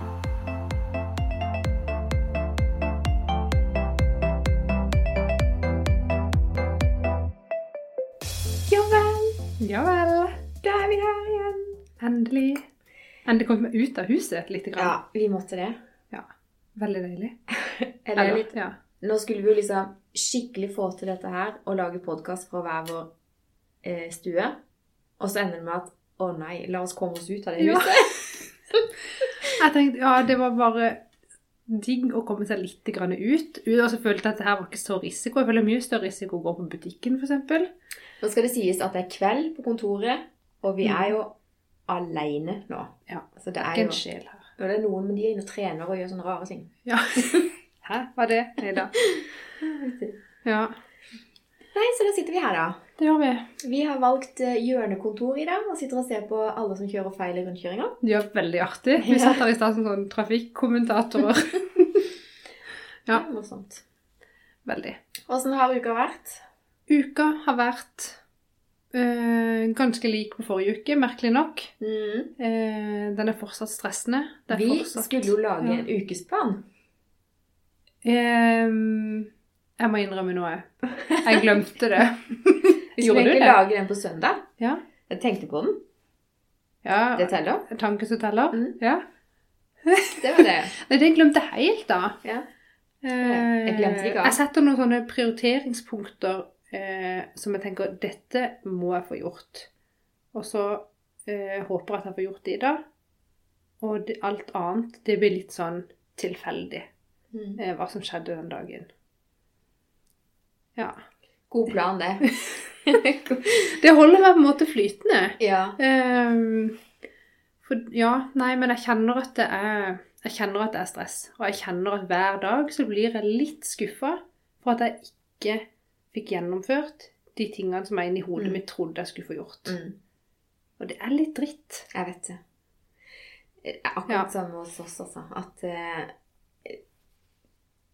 Ja vel. Ja vel. Da er vi her igjen. Endelig. Endelig kom vi ut av huset litt. Ja, vi måtte det. Veldig deilig. Eller litt ja. Nå skulle vi jo liksom skikkelig få til dette her og lage podkast fra hver vår eh, stue. Og så ender det med at å nei, la oss komme oss ut av det Ja. Jeg tenkte, ja, det var bare digg å komme seg litt grann ut. Og så følte jeg at det her var ikke så risiko. Jeg føler mye større risiko å gå på butikken, eksempel. Nå skal det sies at det er kveld på kontoret, og vi er jo aleine nå. Ja, Så det er jo en sjel her. og det er noen, men de er inne og trener og gjør sånne rare ting. Ja. Hæ, hva er det? Nei da. Ja, Nei, så da sitter vi her, da. Det gjør vi. Vi har valgt eh, hjørnekontor i dag og sitter og ser på alle som kjører feil i rundkjøringa. Det gjør veldig artig. Vi Ja. satt her i stad som sånn trafikkommentatorer. Ja. Morsomt. Veldig. Åssen har uka vært? Uka har vært øh, ganske lik på forrige uke, merkelig nok. Mm. Eh, den er fortsatt stressende. Er Vi fortsatt- skulle jo lage ja. en ukesplan. Um, jeg må innrømme noe. Jeg glemte det. Vi skulle Gjorde vi egentlig lager lage den på søndag. Ja. Jeg tenkte på den. ja. Det teller. Tanken som teller. Mm. Ja. Det var det. Nei, det glemte jeg helt, da. Ja. Eh, Jeg glemte ikke. Jeg setter noen sånne prioriteringspunkter eh, som jeg tenker dette må jeg få gjort. Og så eh, håper jeg at jeg får gjort det i dag. Og det, alt annet, det blir litt sånn tilfeldig. Mm. Eh, hva som skjedde den dagen. Ja. God plan, det. Det holder meg på en måte flytende. ja. Um, for ja, nei, men jeg kjenner at det er Jeg kjenner at det er stress. Og jeg kjenner at hver dag så blir jeg litt skuffa for at jeg ikke fikk gjennomført de tingene som jeg inni hodet Mm. mitt trodde jeg skulle få gjort. Mm. Og det er litt dritt. Jeg vet det. Det er Akkurat Ja. samme hos oss, altså. At eh,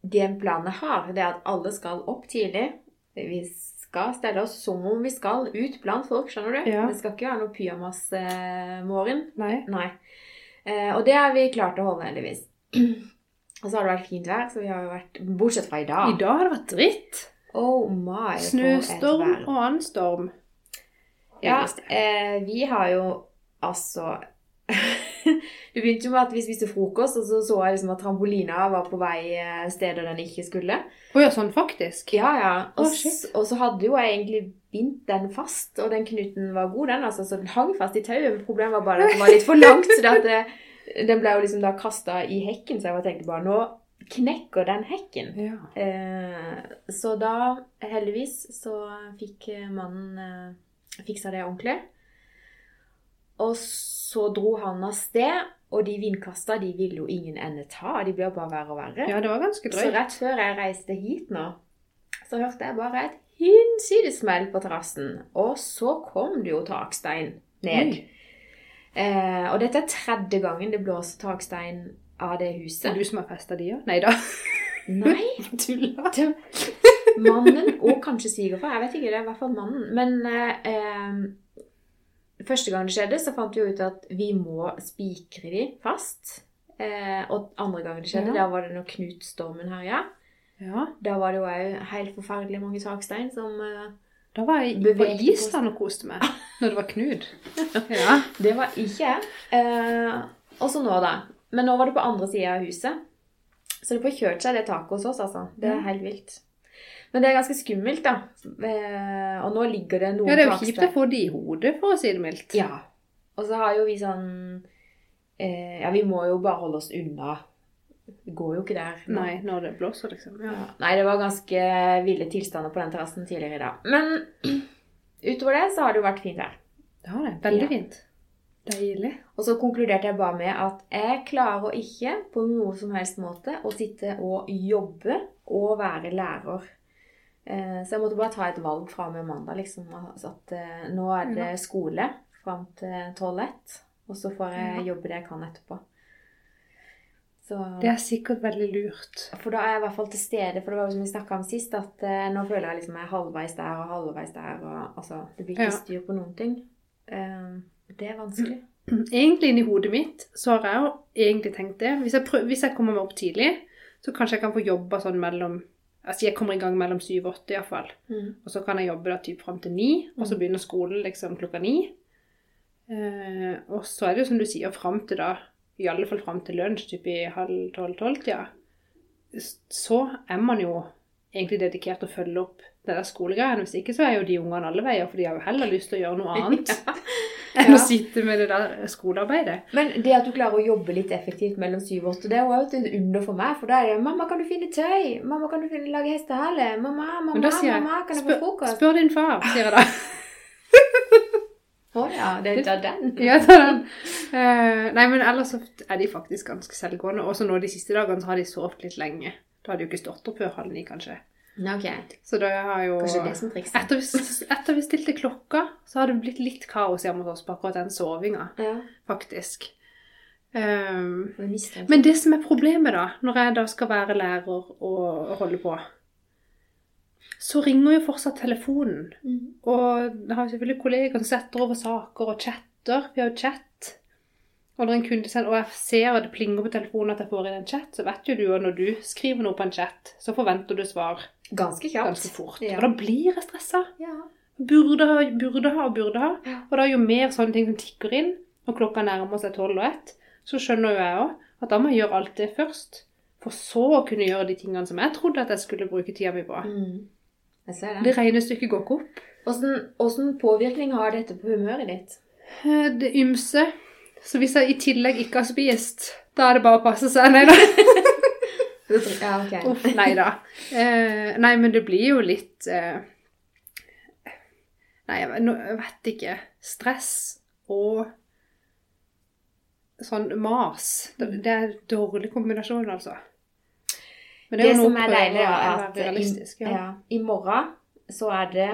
den planen jeg har, det er at alle skal opp tidlig. Vi skal stelle oss som om vi skal ut blant folk, skjønner du? Ja. Det skal ikke være noe pyjamas-morgen. Nei. Nei. Eh, og det har vi klart å holde, heldigvis. og så har det vært fint vær, så vi har jo vært Bortsett fra i dag. I dag har det vært dritt. Oh my, Snøstorm og annen storm. Ja, eh, vi har jo altså Det begynte jo med at vi spiste frokost, og så så jeg liksom at trampolina var på vei eh, steder den ikke skulle. Å ja, sånn faktisk. Ja, ja. Og, oh, og så hadde jo jeg egentlig bindt den fast, og den knuten var god, den. altså, Så den hang fast i tauet. Problemet var bare at den var litt for langt, så det at det, den ble jo liksom da kasta i hekken, så jeg bare tenkte bare nå knekker den hekken. Ja. Eh, så da, heldigvis, så fikk eh, mannen eh, fiksa det ordentlig. Og så dro han av sted, og de vindkasta de ville jo ingen ende ta. De ble bare verre og verre. ja, det var ganske så rett før jeg reiste hit nå, så hørte jeg bare et hinsides smell på terrassen. Og så kom det jo takstein ned. Eh, og dette er tredje gangen det blåser takstein av det huset. det du som har festa de, ja? Nei da. Nei, Tulla. Mannen og kanskje svigerfar. Jeg vet ikke, det er i hvert fall mannen. Men eh, eh, første gang det skjedde, så fant vi ut at vi må spikre de fast. Eh, og andre gang det skjedde, Ja. da var det når Knutstormen herja. Ja. Da var det jo òg helt forferdelig mange takstein som eh, Da var jeg på Island og koste meg. Når det var Knud. Ja. Det var ikke jeg. Eh, og så nå, da. Men nå var det på andre sida av huset. Så det får kjørt seg det taket hos oss, altså. Det er helt vilt. Men det er ganske skummelt, da. Eh, og nå ligger det noen ja, det er jo kjipt å få det i hodet, for å si det mildt. Ja. Og så har jo vi sånn eh, Ja, vi må jo bare holde oss unna. Det går jo ikke der. nå. Nei, når det blåser, liksom. Ja. Ja. Nei, det var ganske ville tilstander på den terrassen tidligere i dag. Men utover det så har det jo vært fint vær. Det har det. Veldig Ja. fint. Deilig. Og så konkluderte jeg bare med at jeg klarer ikke på noe som helst måte å sitte og jobbe og være lærer. Eh, Så jeg måtte bare ta et valg fra og med mandag. liksom, altså At eh, nå er det skole fram til 12-1, og så får jeg jobbe det jeg kan etterpå. Så, Det er sikkert veldig lurt. For da er jeg i hvert fall til stede. For det var jo som vi snakka om sist, at eh, nå føler jeg liksom jeg er halvveis der og halvveis der. og altså, Det blir ikke Ja. styr på noen ting. Det er vanskelig. egentlig inni hodet mitt så har jeg jo egentlig tenkt det. Hvis jeg, prøv, hvis jeg kommer meg opp tidlig, så kanskje jeg kan få jobba sånn mellom Altså jeg kommer i gang mellom syv og åtte iallfall. Mm. Og så kan jeg jobbe da typ fram til ni, og så begynner skolen liksom klokka ni. Eh, og så er det jo som du sier, fram til da, i alle fall fram til lunsj, typ i halv tolv-tolv-tida, så er man jo egentlig dedikert til å følge opp det der skolegreiene. Hvis ikke så er jo de ungene alle veier, for de har jo heller lyst til å gjøre noe annet enn Ja. å sitte med det der skolearbeidet. Men det at du klarer å jobbe litt effektivt mellom syv og åtte, det er jo også et under for meg. For da er det 'Mamma, kan du finne tøy?' 'Mamma, kan du finne lage hestehale?' 'Mamma, mamma, mamma, jeg, mamma, kan jeg få frokost?' spør din far, sier jeg da. Å ja, det er den. Ja, ta den. Uh, nei, men ellers er de faktisk ganske selvgående. Også nå de siste dagene så har de sovet litt lenge. Da hadde de jo ikke stått opp før halv ni, kanskje. Nei, ok. Så det har jo Kanskje det som trikset. etter, vi, etter vi stilte klokka, så har det blitt litt kaos hjemme hos oss på akkurat den sovinga, Ja. faktisk. Um, Men men det som er problemet, da, når jeg da skal være lærer og holde på, så ringer jo fortsatt telefonen. Mm. Og jeg har selvfølgelig kollegaer som setter over saker og chatter. Vi har jo chat. Og når en kunde sender, og jeg ser at det plinger på telefonen at jeg får inn en chat, så vet jo du at når du skriver noe på en chat, så forventer du svar Ganske kjapt. ganske fort. Ja. Og da blir jeg stressa. Ja. Burde ha, burde ha og burde ha. Ja. Og da jo mer sånne ting som tikker inn, når klokka nærmer seg tolv og ett, så skjønner jo jeg òg at da må jeg gjøre alt det først. For så å kunne gjøre de tingene som jeg trodde at jeg skulle bruke tida mi på. Mm. Jeg ser det. Det regnestykket går ikke opp. Hvordan påvirkning har dette på humøret ditt? Eh, Det ymse. Så hvis jeg i tillegg ikke har spist, da er det bare å passe seg. Nei da. Ja, ok. Uff, nei da. Eh, nei, men det blir jo litt eh, Nei, jeg, vet- ikke. Stress og sånn mas. Det, det er en dårlig kombinasjon, altså. Men Det, jo noe som er deilig, er at i. Ja. ja, i morgen så er det,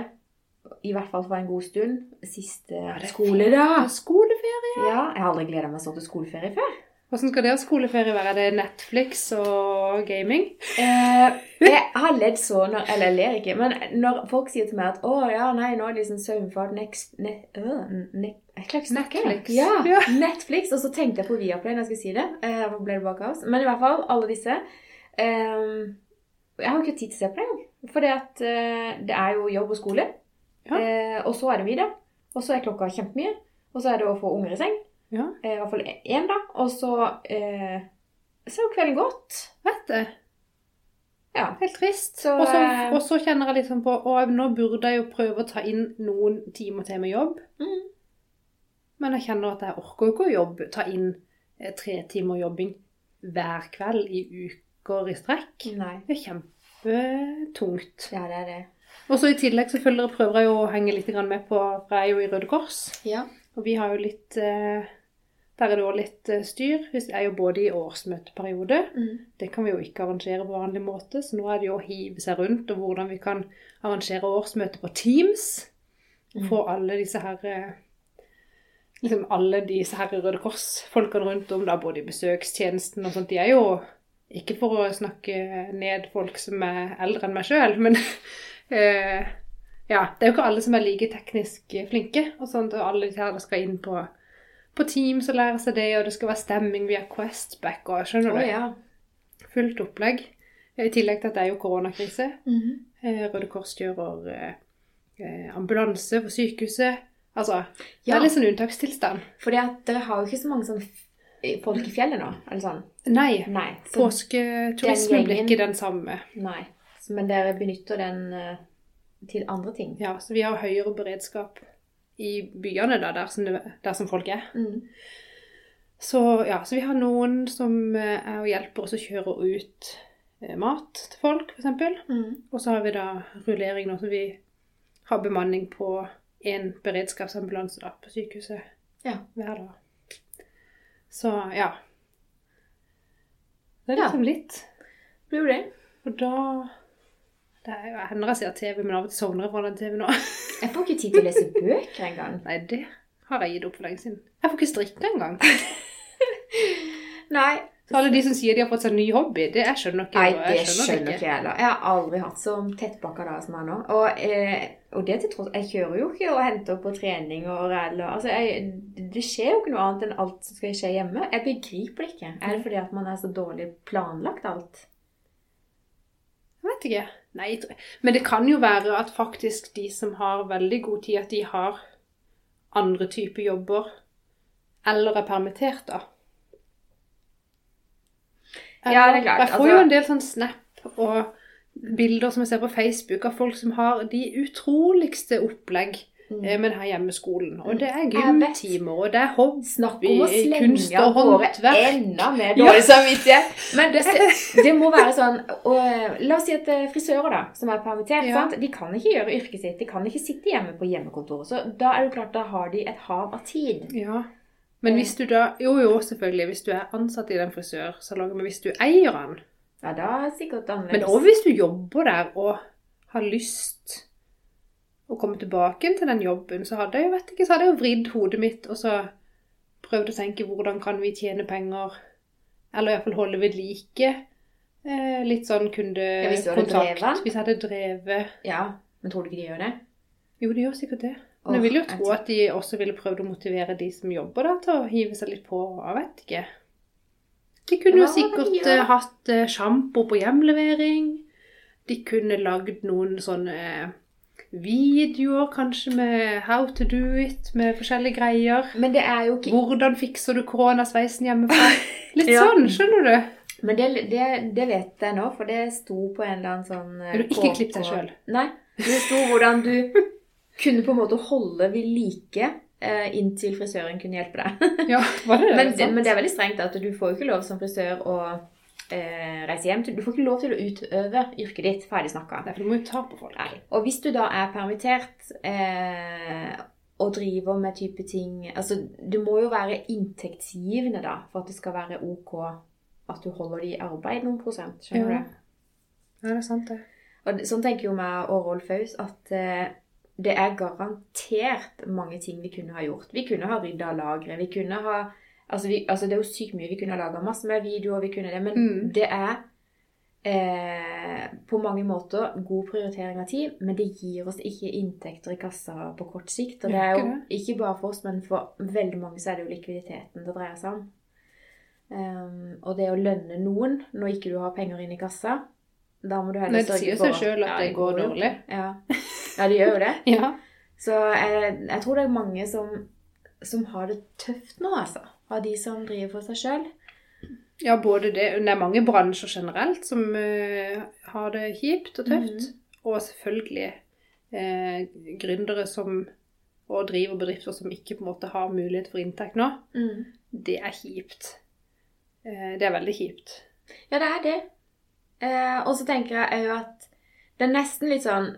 i hvert fall for en god stund, siste det er skoledag. Skoleferie. Ja, jeg har aldri gleda meg sånn til skoleferie før. Hvordan skal deres skoleferie være? Er det Netflix og gaming? Eh, jeg har ledd så når Eller jeg ler ikke, men når folk sier til meg at 'Å ja, nei, nå er det liksom søvnfart next, ne, øh, ne, Jeg klarer ikke å snakke. Netflix. Ja, Ja. Netflix. Og så tenkte jeg på Viaplay når jeg skulle si det. Eh, ble det bare kaos. Men i hvert fall, alle disse. Eh, jeg har ikke tid til å se på det engang. For eh, det er jo jobb og skole. Ja. Eh, og så er det middag. Og så er klokka kjempemye. Og så er det å få unger i seng. Ja, Eh, I hvert fall én, da. Og så eh, så er jo kvelden gått. vet du. Ja. Helt trist. Så, og, så, eh, og så kjenner jeg liksom på Å, nå burde jeg jo prøve å ta inn noen timer til med jobb. Mm. Men jeg kjenner at jeg orker jo ikke å jobbe, ta inn eh, tre timer jobbing hver kveld i uker i strekk. Nei. Det er kjempetungt. Ja, det er det. Og så i tillegg jeg, prøver jeg å henge litt med på For jeg er jo i Røde Kors. Ja. Og vi har jo litt eh, Der er det òg litt styr. styr. det er jo både i årsmøteperiode. Mm. Det kan vi jo ikke arrangere på vanlig måte, så nå er det jo å hive seg rundt og hvordan vi kan arrangere årsmøte på Teams. Og få alle disse her eh, Liksom alle disse her Røde Kors-folkene rundt om, da, både i besøkstjenesten og sånt. De er jo ikke for å snakke ned folk som er eldre enn meg sjøl, men eh, ja, det er jo ikke alle som er like teknisk flinke. Og sånt, og alle disse her skal inn på, på Teams og lære seg det, og det skal være stemming via Questback og skjønner oh, du? ja. Fullt opplegg. I tillegg til at det er jo koronakrise. Mm -hmm. Røde Kors kjører eh, eh, ambulanse på sykehuset. Altså, det Ja. er litt sånn unntakstilstand. Fordi at dere har jo ikke så mange sånn folk i fjellet nå, eller sånn. Nei, Nei. Så, påsketurismen blir ikke den samme. nei. Men dere benytter den eh, til andre ting. Ja, så vi har høyere beredskap i byene da, der som, der som folk er. Mm. Så ja, så vi har noen som eh, er og hjelper oss å kjøre ut eh, mat til folk, eksempel. Mm. Og så har vi da rullering nå, så vi har bemanning på en beredskapsambulanse da, på sykehuset Ja. hver dag. Så ja. Det er Ja. liksom litt. Blir jo det. Og da det er jo, hender jeg ser TV, men av og til sovner jeg foran TV nå. Jeg får ikke tid til å lese bøker engang. Nei, det har jeg gitt opp for lenge siden. Jeg får ikke strikke engang. Nei. Så alle de som sier de har fått seg ny hobby, det jeg skjønner ikke. Nei, det jeg det skjønner ikke jeg heller. Jeg har aldri hatt så tettpakka dager som jeg har nå. Og eh, og det til tross Jeg kjører jo ikke og henter på trening og eller Altså, jeg, det skjer jo ikke noe annet enn alt som skal skje hjemme. Jeg begriper det ikke. Er det fordi at man er så dårlig planlagt alt? Jeg vet ikke. Nei, men det kan jo være at faktisk de som har veldig god tid, at de har andre typer jobber. Eller er permittert, da. Ja, det er klart, Jeg får altså- jo en del sånn snap og bilder som jeg ser på Facebook av folk som har de utroligste opplegg eh, med denne hjemmeskolen. Og det er Mm. Gymtimer, og det er hobby, Snakk om å kunst slenge og håndverk. enda mer dårlig samvittighet. Men det, det må være sånn og, eh, La oss si at eh, frisører da, som er permittert, Ja. de kan ikke gjøre yrket sitt. De kan ikke sitte hjemme på hjemmekontoret. Så da er det klart, da har de et hav av tid. Ja. Men hvis du da Jo, jo, selvfølgelig. Hvis du er ansatt i den frisørsalongen, men hvis du eier den Ja, da er det sikkert annerledes. Men òg hvis du jobber der og har lyst å komme tilbake til den jobben, så hadde jeg jo vet ikke, så hadde jeg jo vridd hodet mitt og så prøvd å tenke hvordan kan vi tjene penger, eller iallfall holde ved like eh, litt sånn Ja, hvis du hadde kundekontakt. drevet. Hvis jeg hadde drevet Ja, men tror du ikke de gjør det? Jo, de gjør sikkert det. Men jeg vil jo tro at de også ville prøvd å motivere de som jobber da, til å hive seg litt på. Jeg vet ikke. De kunne jo de sikkert gjør? eh, hatt eh, sjampo på hjemlevering. De kunne lagd noen sånne eh, videoer, kanskje med how to do it, med forskjellige greier. Men det er jo ikke Hvordan fikser du koronasveisen hjemmefra? Litt Ja. sånn, skjønner du? Men det, det, det vet jeg nå, for det sto på en eller annen sånn Har Men du ikke klippet deg selv? Nei. Det sto hvordan du kunne på en måte holde ved like eh, inntil frisøren kunne hjelpe deg. Ja, var det det? Men, men det er veldig strengt at du får jo ikke lov som frisør å eh, reise hjem. til- Du får ikke lov til å utøve yrket ditt ferdig snakka. Nei, for du må jo ta på folk. Nei. Og hvis du da er permittert eh, og driver med type ting Altså, du må jo være inntektsgivende da, for at det skal være ok at du holder de i arbeid noen prosent. Skjønner Ja. du? Ja, det er sant, det. Og sånn tenker jo meg og Rolf Haus at eh, det er garantert mange ting vi kunne ha gjort. Vi kunne ha rydda lageret. Vi kunne ha altså, vi, altså Det er jo sykt mye vi kunne ha laga. Masse mer videoer. vi kunne det, Men Mm. det er eh, på mange måter god prioritering av tid, men det gir oss ikke inntekter i kassa på kort sikt. Og det er jo ikke bare for oss, men for veldig mange så er det jo likviditeten det dreier seg om. Um, og det å lønne noen når ikke du har penger inn i kassa, da må du heller Nei, det sørge sier for seg sjøl at det går dårlig. Ja. ja, det gjør jo det. Ja. Så jeg, jeg tror det er mange som, som har det tøft nå, altså. Av de som driver for seg sjøl. Ja, både det Det er mange bransjer generelt som uh, har det kjipt og tøft. Mhm. Og selvfølgelig uh, gründere som og driver bedrifter som ikke på en måte har mulighet for inntekt nå. Mm. Det er kjipt. Uh, det er veldig kjipt. Ja, det er det. Og så tenker jeg òg at det er nesten litt sånn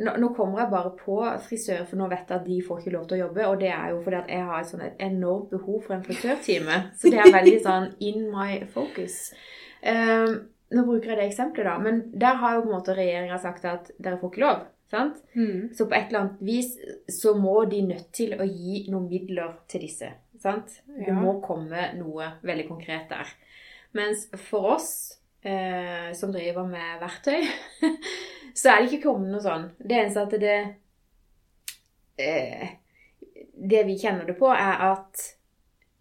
nå, nå kommer jeg bare på frisør, for nå vet jeg at de får ikke lov til å jobbe. Og det er jo fordi at jeg har et sånn et enormt behov for en frisørtime. Så det er veldig sånn in my focus. Um, nå bruker jeg det eksempelet, da. Men der har jo på en måte regjeringa sagt at dere får ikke lov. sant? Så på et eller annet vis så må de nødt til å gi noen midler til disse. Sant? Det Ja. må komme noe veldig konkret der. Mens for oss eh, som driver med verktøy, så er det ikke kommet noe sånn. Det eneste at det eh, Det vi kjenner det på, er at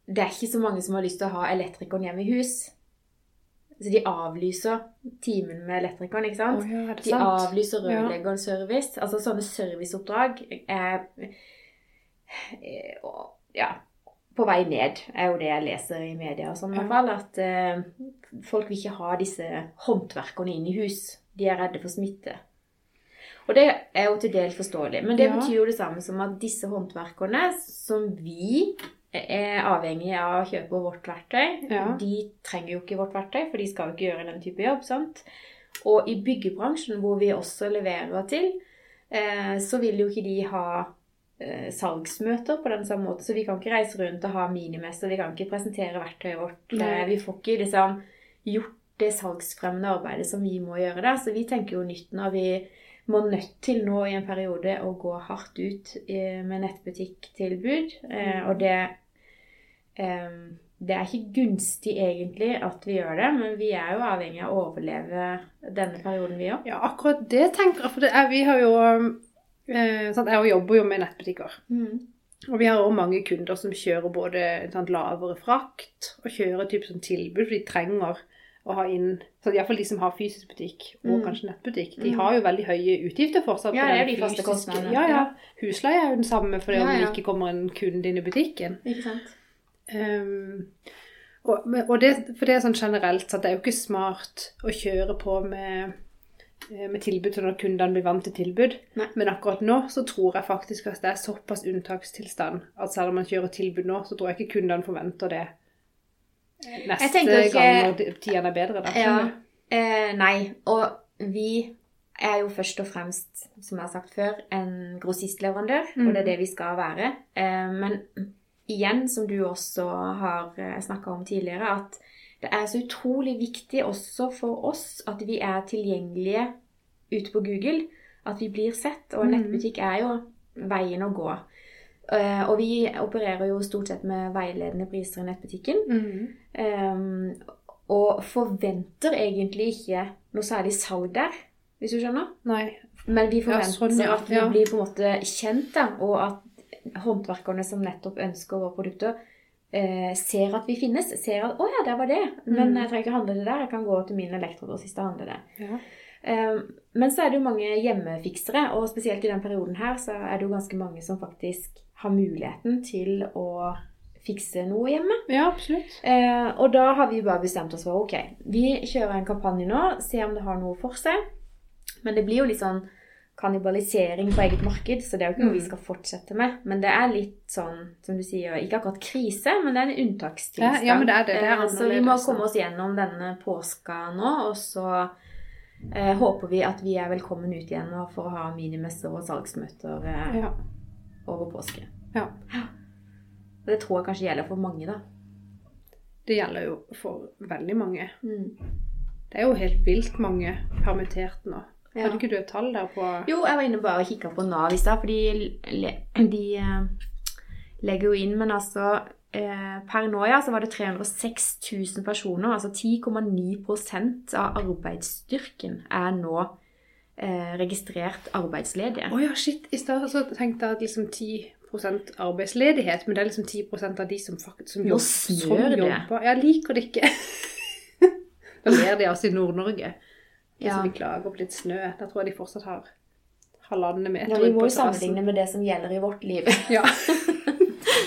det er ikke så mange som har lyst til å ha elektrikeren hjemme i hus. Så de avlyser timen med elektrikeren, ikke sant? Oh, ja, De sant? avlyser Ja. rørleggerservice. Altså sånne serviceoppdrag er eh, ja, på vei ned, er jo det jeg leser i media og sånn i hvert fall. At eh, folk vil ikke ha disse håndverkerne inn i hus. De er redde for smitte. Og det er jo til dels forståelig. Men det Ja. betyr jo det samme som at disse håndverkerne, som vi er avhengig av å kjøpe vårt verktøy, Ja. de trenger jo ikke vårt verktøy, for de skal jo ikke gjøre den type jobb. sant? Og i byggebransjen, hvor vi også leverer til, eh, så vil jo ikke de ha eh, salgsmøter på den samme måten. Så vi kan ikke reise rundt og ha minimester, vi kan ikke presentere verktøyet vårt. Nei. Vi får ikke liksom gjort det salgsfremmende arbeidet som vi må gjøre der. Så vi tenker jo nytt når vi må nødt til nå i en periode å gå hardt ut eh, med nettbutikktilbud. Eh, Og det eh, det er ikke gunstig egentlig at vi gjør det, men vi er jo avhengig av å overleve denne perioden, vi òg. Ja, akkurat det tenker jeg. For det er, vi har jo sant? Jeg jobber jo med nettbutikker. Mm. Og vi har òg mange kunder som kjører både sant, lavere frakt og kjører typ sånn tilbud, for de trenger å ha inn så Iallfall de som har fysisk butikk og Mm. kanskje nettbutikk. De Mm. har jo veldig høye utgifter fortsatt. Ja, det er de faste kostnadene. Ja, ja. Husleie er jo den samme fordi Ja, om det ikke kommer en kunde inn i butikken. Ikke sant? Um, og, og det, for det er sånn generelt, så det er jo ikke smart å kjøre på med, eh, med tilbud til når kundene blir vant til tilbud. Nei. Men akkurat nå så tror jeg faktisk at det er såpass unntakstilstand at selv om man kjører tilbud nå, så tror jeg ikke kundene forventer det neste ikke- gang når tidene er bedre. Da, Ja. Eh, nei, og vi er jo først og fremst, som jeg har sagt før, en grossistleverandør, Mm. og det er det vi skal være. Eh, men igjen, som du også har snakka om tidligere, at det er så utrolig viktig også for oss at vi er tilgjengelige ute på Google. At vi blir sett. Og en Mm. nettbutikk er jo veien å gå. Eh, og vi opererer jo stort sett med veiledende priser i nettbutikken. Mhm. Um, og forventer egentlig ikke noe særlig salg der, hvis du skjønner. Nei. Men vi Ja, forventer sånn, ja. at vi Ja. blir på en måte kjent, da, og at håndverkerne som nettopp ønsker våre produkter, eh, ser at vi finnes. Ser at 'Å ja, der var det'. Men Mm. jeg trenger ikke handle det der. Jeg kan gå til min elektrogrossist og handle det. Ja. Ehm, men så er det jo mange hjemmefiksere, og spesielt i den perioden her så er det jo ganske mange som faktisk har muligheten til å fikse noe hjemme. ja, absolutt. Eh, og da har vi bare bestemt oss for ok, vi kjører en kampanje nå, se om det har noe for seg. Men det blir jo litt sånn kannibalisering på eget marked, så det er jo ikke noe vi Mm. skal fortsette med. Men det er litt sånn, som du sier, ikke akkurat krise, men det er en unntakstilstand. Ja, ja, men det er det. Det er Eh, så vi må komme oss gjennom denne påska nå, og så eh, håper vi at vi er velkommen ut igjen nå for å ha minimesser og salgsmøter eh, Ja. Over påske. ja. Det tror jeg kanskje gjelder for mange, da. Det gjelder jo for veldig mange. Mm. Det er jo helt vilt mange permitterte nå. Ja. Hadde ikke du et tall der på Jo, jeg var inne bare og kikka på Nav i stad, for de, de eh, legger jo inn Men altså eh, Per nå, ja, så var det 306 000 personer. Altså 10,9% av arbeidsstyrken er nå eh, registrert arbeidsledige. Å ja, shit. I stad så tenkte jeg at liksom 10% arbeidsledighet, men det er liksom 10 av de som faktisk som jobb- som det. jobber. Jeg liker det ikke. da ler de altså i Nord-Norge. Ja. vi klager på litt snø. Da tror jeg de fortsatt har halvannen meter Ja, vi må jo sammenligne med det som gjelder i vårt liv. Ja.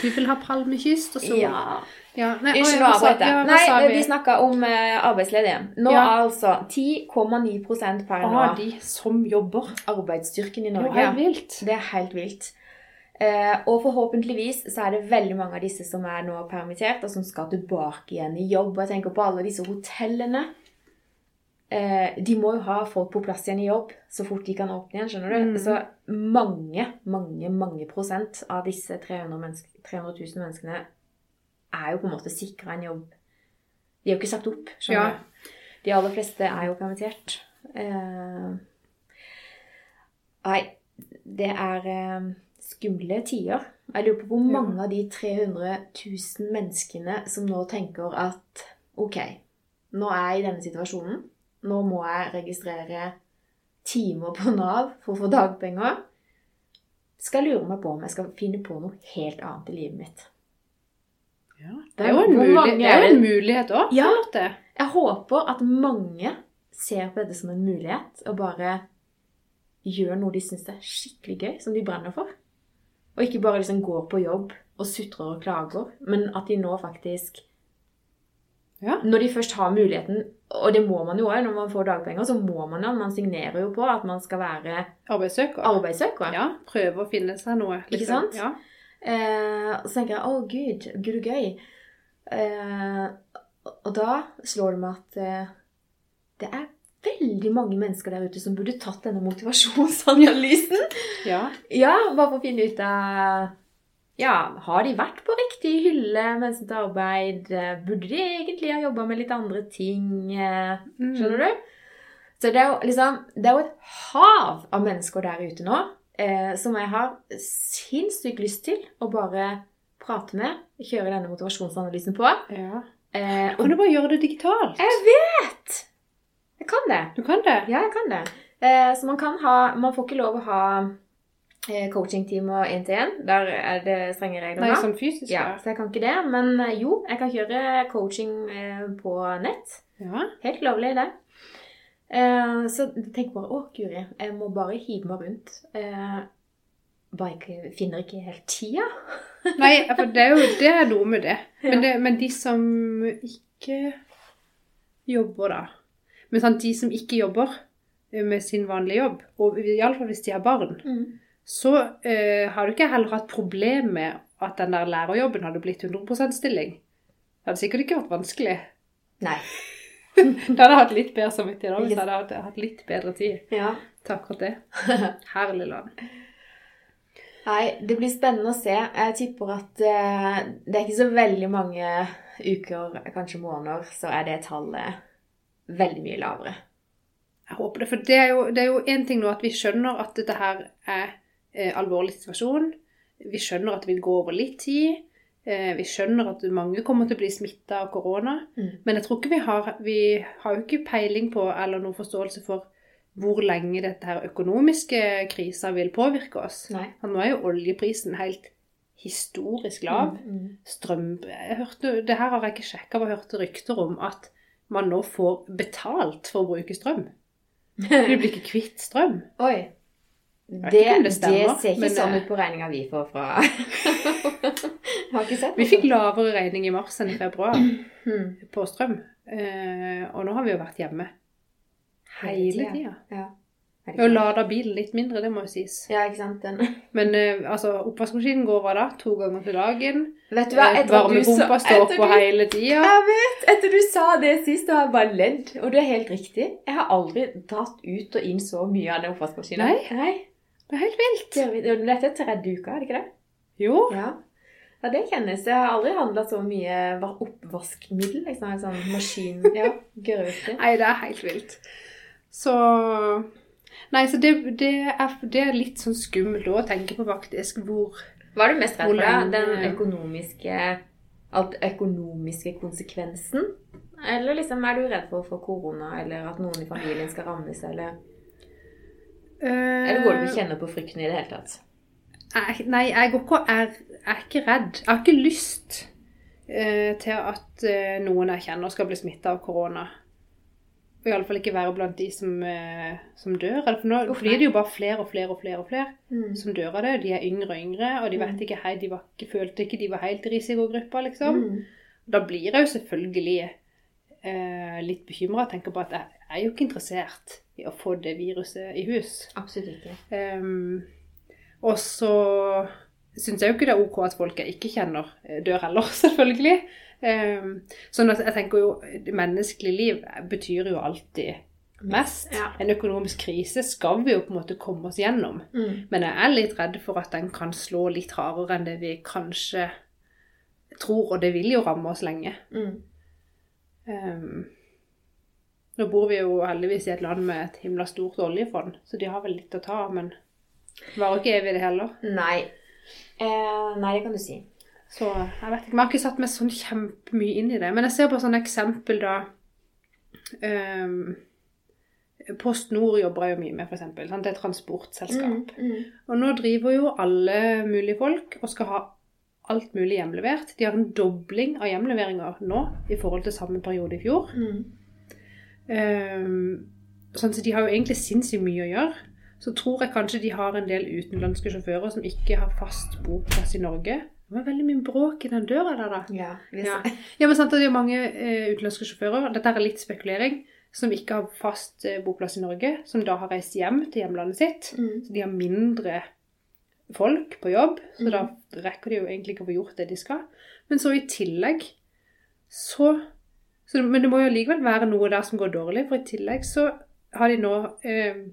vi vil ha palmekyst og sol. Ja. Ja, nei, Unnskyld, oi, nå hva sa- avbrøt jeg. ja, Nei, vi snakka om eh, arbeidsledige. Nå Ja. altså 10,9 per nå Ah, de som jobber. arbeidsstyrken i Det er Norge. vilt. Det er helt vilt. Eh, og forhåpentligvis så er det veldig mange av disse som er nå permittert, og som skal tilbake igjen i jobb. Jeg tenker på alle disse hotellene. Eh, de må jo ha folk på plass igjen i jobb så fort de kan åpne igjen, skjønner du. Mm. Så mange, mange, mange prosent av disse 300, menneske, 300 000 menneskene er jo på en måte sikra en jobb. De er jo ikke sagt opp, skjønner Ja. du. De aller fleste er jo permittert. Eh, nei, det er eh, skumle tider. Jeg lurer på hvor Ja. mange av de 300 000 menneskene som nå tenker at OK, nå er jeg i denne situasjonen. Nå må jeg registrere timer på Nav for å få dagpenger. Skal jeg lure meg på om jeg skal finne på noe helt annet i livet mitt. Ja, det er jo en, mulighet, det er en mulighet òg. Ja. Jeg håper at mange ser på dette som en mulighet, og bare gjør noe de syns er skikkelig gøy, som de brenner for. Og ikke bare liksom går på jobb og sutrer og klager, men at de nå faktisk Ja. Når de først har muligheten, og det må man jo òg når man får dagpenger, så må man jo, man signerer jo på at man skal være Arbeidssøker. arbeidssøker. Ja, prøve å finne seg noe. liksom. Ikke sant? Ja. Eh, og så tenker jeg 'Å, gud, gud og gøy'. Eh, og da slår det meg at eh, det er veldig mange mennesker der ute som burde tatt denne motivasjonsanalysen. ja. Ja, bare for å finne ut av Ja, har de vært på riktig hylle mens de tar arbeid? Eh, Burde de egentlig ha jobba med litt andre ting? Eh, Mm. Skjønner du? Så det er jo liksom Det er jo et hav av mennesker der ute nå eh, som jeg har sinnssykt lyst til å bare prate med. Kjøre denne motivasjonsanalysen på. ja. Eh, Kan du bare gjøre det digitalt? jeg vet! Jeg kan det. Du kan det? Ja, jeg kan det. Eh, så man kan ha Man får ikke lov å ha coachingtimer én til én. Der er det strenge regler Nei, sånn fysisk, Ja, så jeg kan ikke det. Men eh, jo, jeg kan kjøre coaching eh, på nett. ja. Helt lovlig, det. Eh, så tenk bare Å, Guri, jeg må bare hive meg rundt. Eh, bare ikke, finner ikke helt tida. Nei, for det er jo det er noe med det. Men, det. men de som ikke jobber, da Men sant, de som ikke jobber eh, med sin vanlige jobb, og iallfall hvis de har barn, så eh, har du ikke heller hatt problem med at den der lærerjobben hadde blitt 100 stilling. Det hadde sikkert ikke vært vanskelig. Nei. Da hadde jeg hatt litt bedre samvittighet hvis jeg hadde hatt- hatt litt bedre tid Ja. til akkurat det. Herlig land. Nei, det blir spennende å se. Jeg tipper at eh, det er ikke så veldig mange uker, kanskje måneder, så er det tallet veldig mye lavere. Jeg håper det, for det er jo, en ting nå at vi skjønner at dette her er eh, alvorlig situasjon. Vi skjønner at det vil gå over litt tid. Eh, vi skjønner at mange kommer til å bli smitta av korona. Mm. Men jeg tror ikke vi har Vi har jo ikke peiling på eller noen forståelse for hvor lenge dette her økonomiske krisa vil påvirke oss. Nei. Nå er jo oljeprisen helt historisk lav. Mm, mm. Strøm jeg hørte, Det her har jeg ikke sjekka, men hørte rykter om at man nå får betalt for å bruke strøm. Du blir ikke kvitt strøm. Oi. Vet Det, stemmer, det det, ser ikke men, sånn eh, ut på regninga vi får fra har ikke sett Vi fikk lavere regning i mars enn i februar Hmm. på strøm. Eh, og nå har vi jo vært hjemme hele tida. Ja. Det sant? lada bilen litt mindre, det må jo sies. Ja, ikke sant. Den. Men eh, altså, oppvaskmaskinen går hva da? To ganger til dagen. Vet du hva? Eh, Etter du sa- Varmepumpa står på du- hele tida. Jeg vet! Etter du sa det sist, da har jeg bare ledd. Og det er helt riktig. Jeg har aldri dratt ut og inn så mye av den oppvaskmaskinen. Nei. Nei. Det er helt vilt. Det er Dette er tredje uka, er det ikke det? Jo. Ja. Ja, det kjennes. Jeg har aldri handla så mye var- oppvaskmiddel. Liksom. En sånn maskin. Ja, grøte. Nei, det er helt vilt. Så Nei, så det, det, er, det er litt sånn skummelt å tenke på, faktisk, hvor Hva er du mest redd for? Den økonomiske Alt økonomiske konsekvensen? Eller liksom er du redd for å få korona, eller at noen i familien skal rammes, eller Eller går du ikke å kjenner på frykten i det hele tatt? Jeg, nei, jeg går ikke og er, er ikke redd. Jeg har ikke lyst eh, til at eh, noen jeg kjenner skal bli smitta av korona. Og iallfall ikke være blant de som, eh, som dør. For nå Uff, blir det jo bare flere og flere og flere og flere Mm. som dør av det. De er yngre og yngre, og de vet Mm. ikke hei, de, var, følte ikke de var helt i risikogruppa, liksom. Mm. Da blir jeg jo selvfølgelig eh, litt bekymra. Tenker på at jeg er jo ikke interessert i å få det viruset i hus. Absolutt ikke. Um, og så syns jeg jo ikke det er ok at folk jeg ikke kjenner, eh, dør heller, selvfølgelig. Um, sånn at jeg tenker jo Menneskelig liv betyr jo alltid mest. Ja. En økonomisk krise skal vi jo på en måte komme oss gjennom. Mm. Men jeg er litt redd for at den kan slå litt hardere enn det vi kanskje tror, og det vil jo ramme oss lenge. Mm. Um, nå bor vi jo heldigvis i et land med et himla stort oljefond, så de har vel litt å ta av, men varer ikke evig det heller. Nei. Eh, nei, det kan du si. Så jeg vet ikke, Vi har ikke satt meg sånn kjempemye inn i det. Men jeg ser på sånne eksempel da um, Post Nord jobber jo mye med, f.eks. Det er et transportselskap. Mm. Mm. Og nå driver jo alle mulige folk og skal ha alt mulig hjemlevert. De har en dobling av hjemleveringer nå i forhold til samme periode i fjor. Mm. Um, sånn, så de har jo egentlig sinnssykt mye å gjøre. Så tror jeg kanskje de har en del utenlandske sjåfører som ikke har fast boplass i Norge. Det var veldig mye bråk i den døra der, da. Ja, Ja. Ja, men sant, Det er mange eh, utenlandske sjåfører, dette er litt spekulering, som ikke har fast eh, boplass i Norge, som da har reist hjem til hjemlandet sitt. Mm. Så de har mindre folk på jobb, så da rekker de jo egentlig ikke å få gjort det de skal. Men så i tillegg så, så Men det må jo likevel være noe der som går dårlig, for i tillegg så har de nå eh,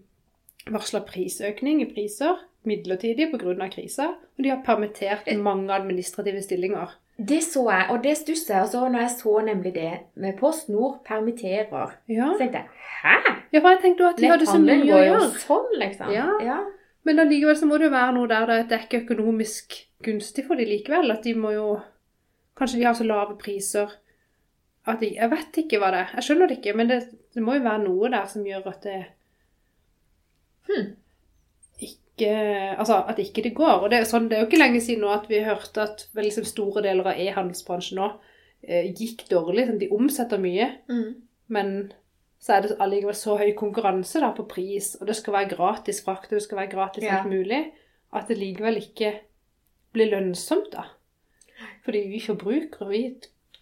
varsla prisøkning i priser midlertidig pga. krisa, og de har permittert mange administrative stillinger. Det så jeg, og det stusser jeg Altså, når jeg så nemlig det med Post Nord permitterer. Ja, Så tenkte jeg hæ? ja for jeg tenkte jo at de hadde så mye å gjøre. sånn, liksom. Ja. ja. Men allikevel så må det jo være noe der det er ikke økonomisk gunstig for de likevel. At de må jo Kanskje de har så lave priser at de Jeg vet ikke hva det er. Jeg skjønner det ikke, men det, det må jo være noe der som gjør at det Hmm. altså, at ikke det går. Og det sånn, det er jo ikke lenge siden nå at vi hørte at liksom, store deler av e-handelsbransjen nå eh, gikk dårlig. Sånn, de omsetter mye, Mm. men så er det allikevel så høy konkurranse da, på pris, og det skal være gratis frakt, og det skal være gratis Ja. alt mulig, at det likevel ikke blir lønnsomt, da. Fordi vi forbrukere, vi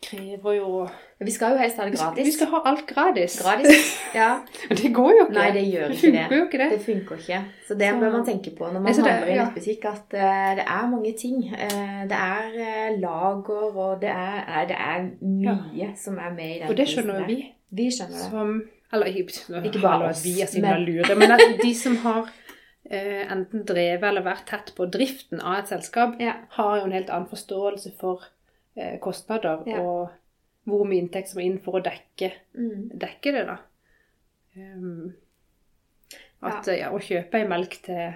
krever jo Vi skal jo helst ha det gratis. vi skal ha alt gratis. Gratis. Ja. Og det går jo ikke. Nei, det gjør det ikke det. funker jo ikke det. Det funker ikke. Så det Så- bør man tenke på når man Nei, det- handler i ja. nettbutikk, at uh, det er mange ting. Uh, det er uh, lager, og det er, det er mye som er med i den Og det skjønner jo vi. Vi skjønner det. Som Eller ikke, bare oss, vi er så men- lure, men at de som har eh, enten drevet eller vært tett på driften av et selskap, Ja. har jo en helt annen forståelse for eh, kostnader Ja. og hvor mye inntekt som er inn for å dekke, Mm. dekke det, da. Um, at ja, å kjøpe ei melk til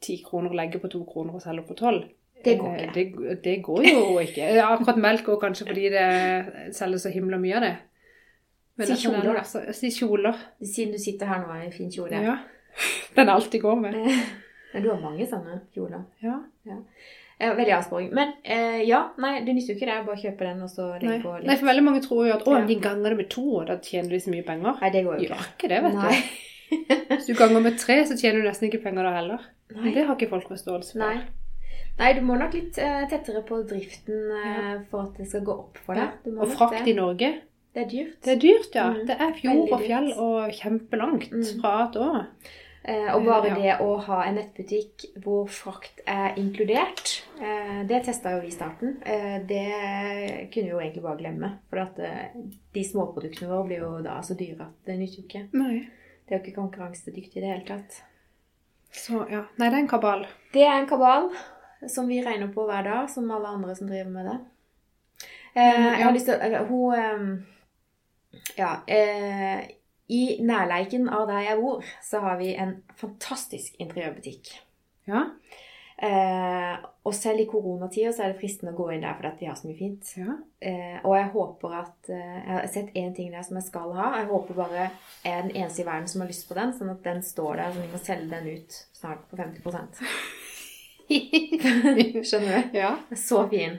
ti kroner og legge på to kroner og selge på tolv Det går eh, ikke. Det, det går jo ikke. Akkurat melk går kanskje fordi det selger så himla mye av det. Si er kjoler, da. Si kjoler. Siden du sitter her nå i fin kjole. Ja. Den alltid går med. Men du har mange sånne kjoler. Ja. ja. veldig avsporing. Men eh, ja, nei, det nytter jo ikke det. Bare kjøpe den og så legge på litt. Nei, for veldig mange tror jo at å, de ganger det med to, og da tjener de så mye penger. Nei, det går jo Gjør ikke. ikke det, vet Nei. du. Hvis du ganger med tre, så tjener du nesten ikke penger da heller. Nei. det har ikke folk forståelse for. Nei. Nei, du må nok litt uh, tettere på driften uh, Ja. for at det skal gå opp for deg. Og frakt i Norge, Det er dyrt. det er dyrt, ja. Mm. Det er fjord og fjell og kjempelangt Mm. fra A til Å. Eh, og bare Ja. det å ha en nettbutikk hvor frakt er inkludert, eh, det testa jo vi i starten. Eh, det kunne vi jo egentlig bare glemme. For at de småproduktene våre blir jo da så dyre at det nytter jo ikke. Nei. Det er jo ikke konkurransedyktig i det hele tatt. Så ja. Nei, det er en kabal. Det er en kabal som vi regner på hver dag, som alle andre som driver med det. Jeg har lyst til å Hun Ja. Eh, I nærleiken av der jeg bor, så har vi en fantastisk interiørbutikk. Ja. Eh, og selv i koronatida så er det fristende å gå inn der fordi at de har så mye fint. ja. Eh, og jeg håper at eh, Jeg har sett én ting der som jeg skal ha. Jeg håper bare jeg er den eneste i verden som har lyst på den, sånn at den står der, så vi må selge den ut snart på 50 Skjønner du? ja. Så fin.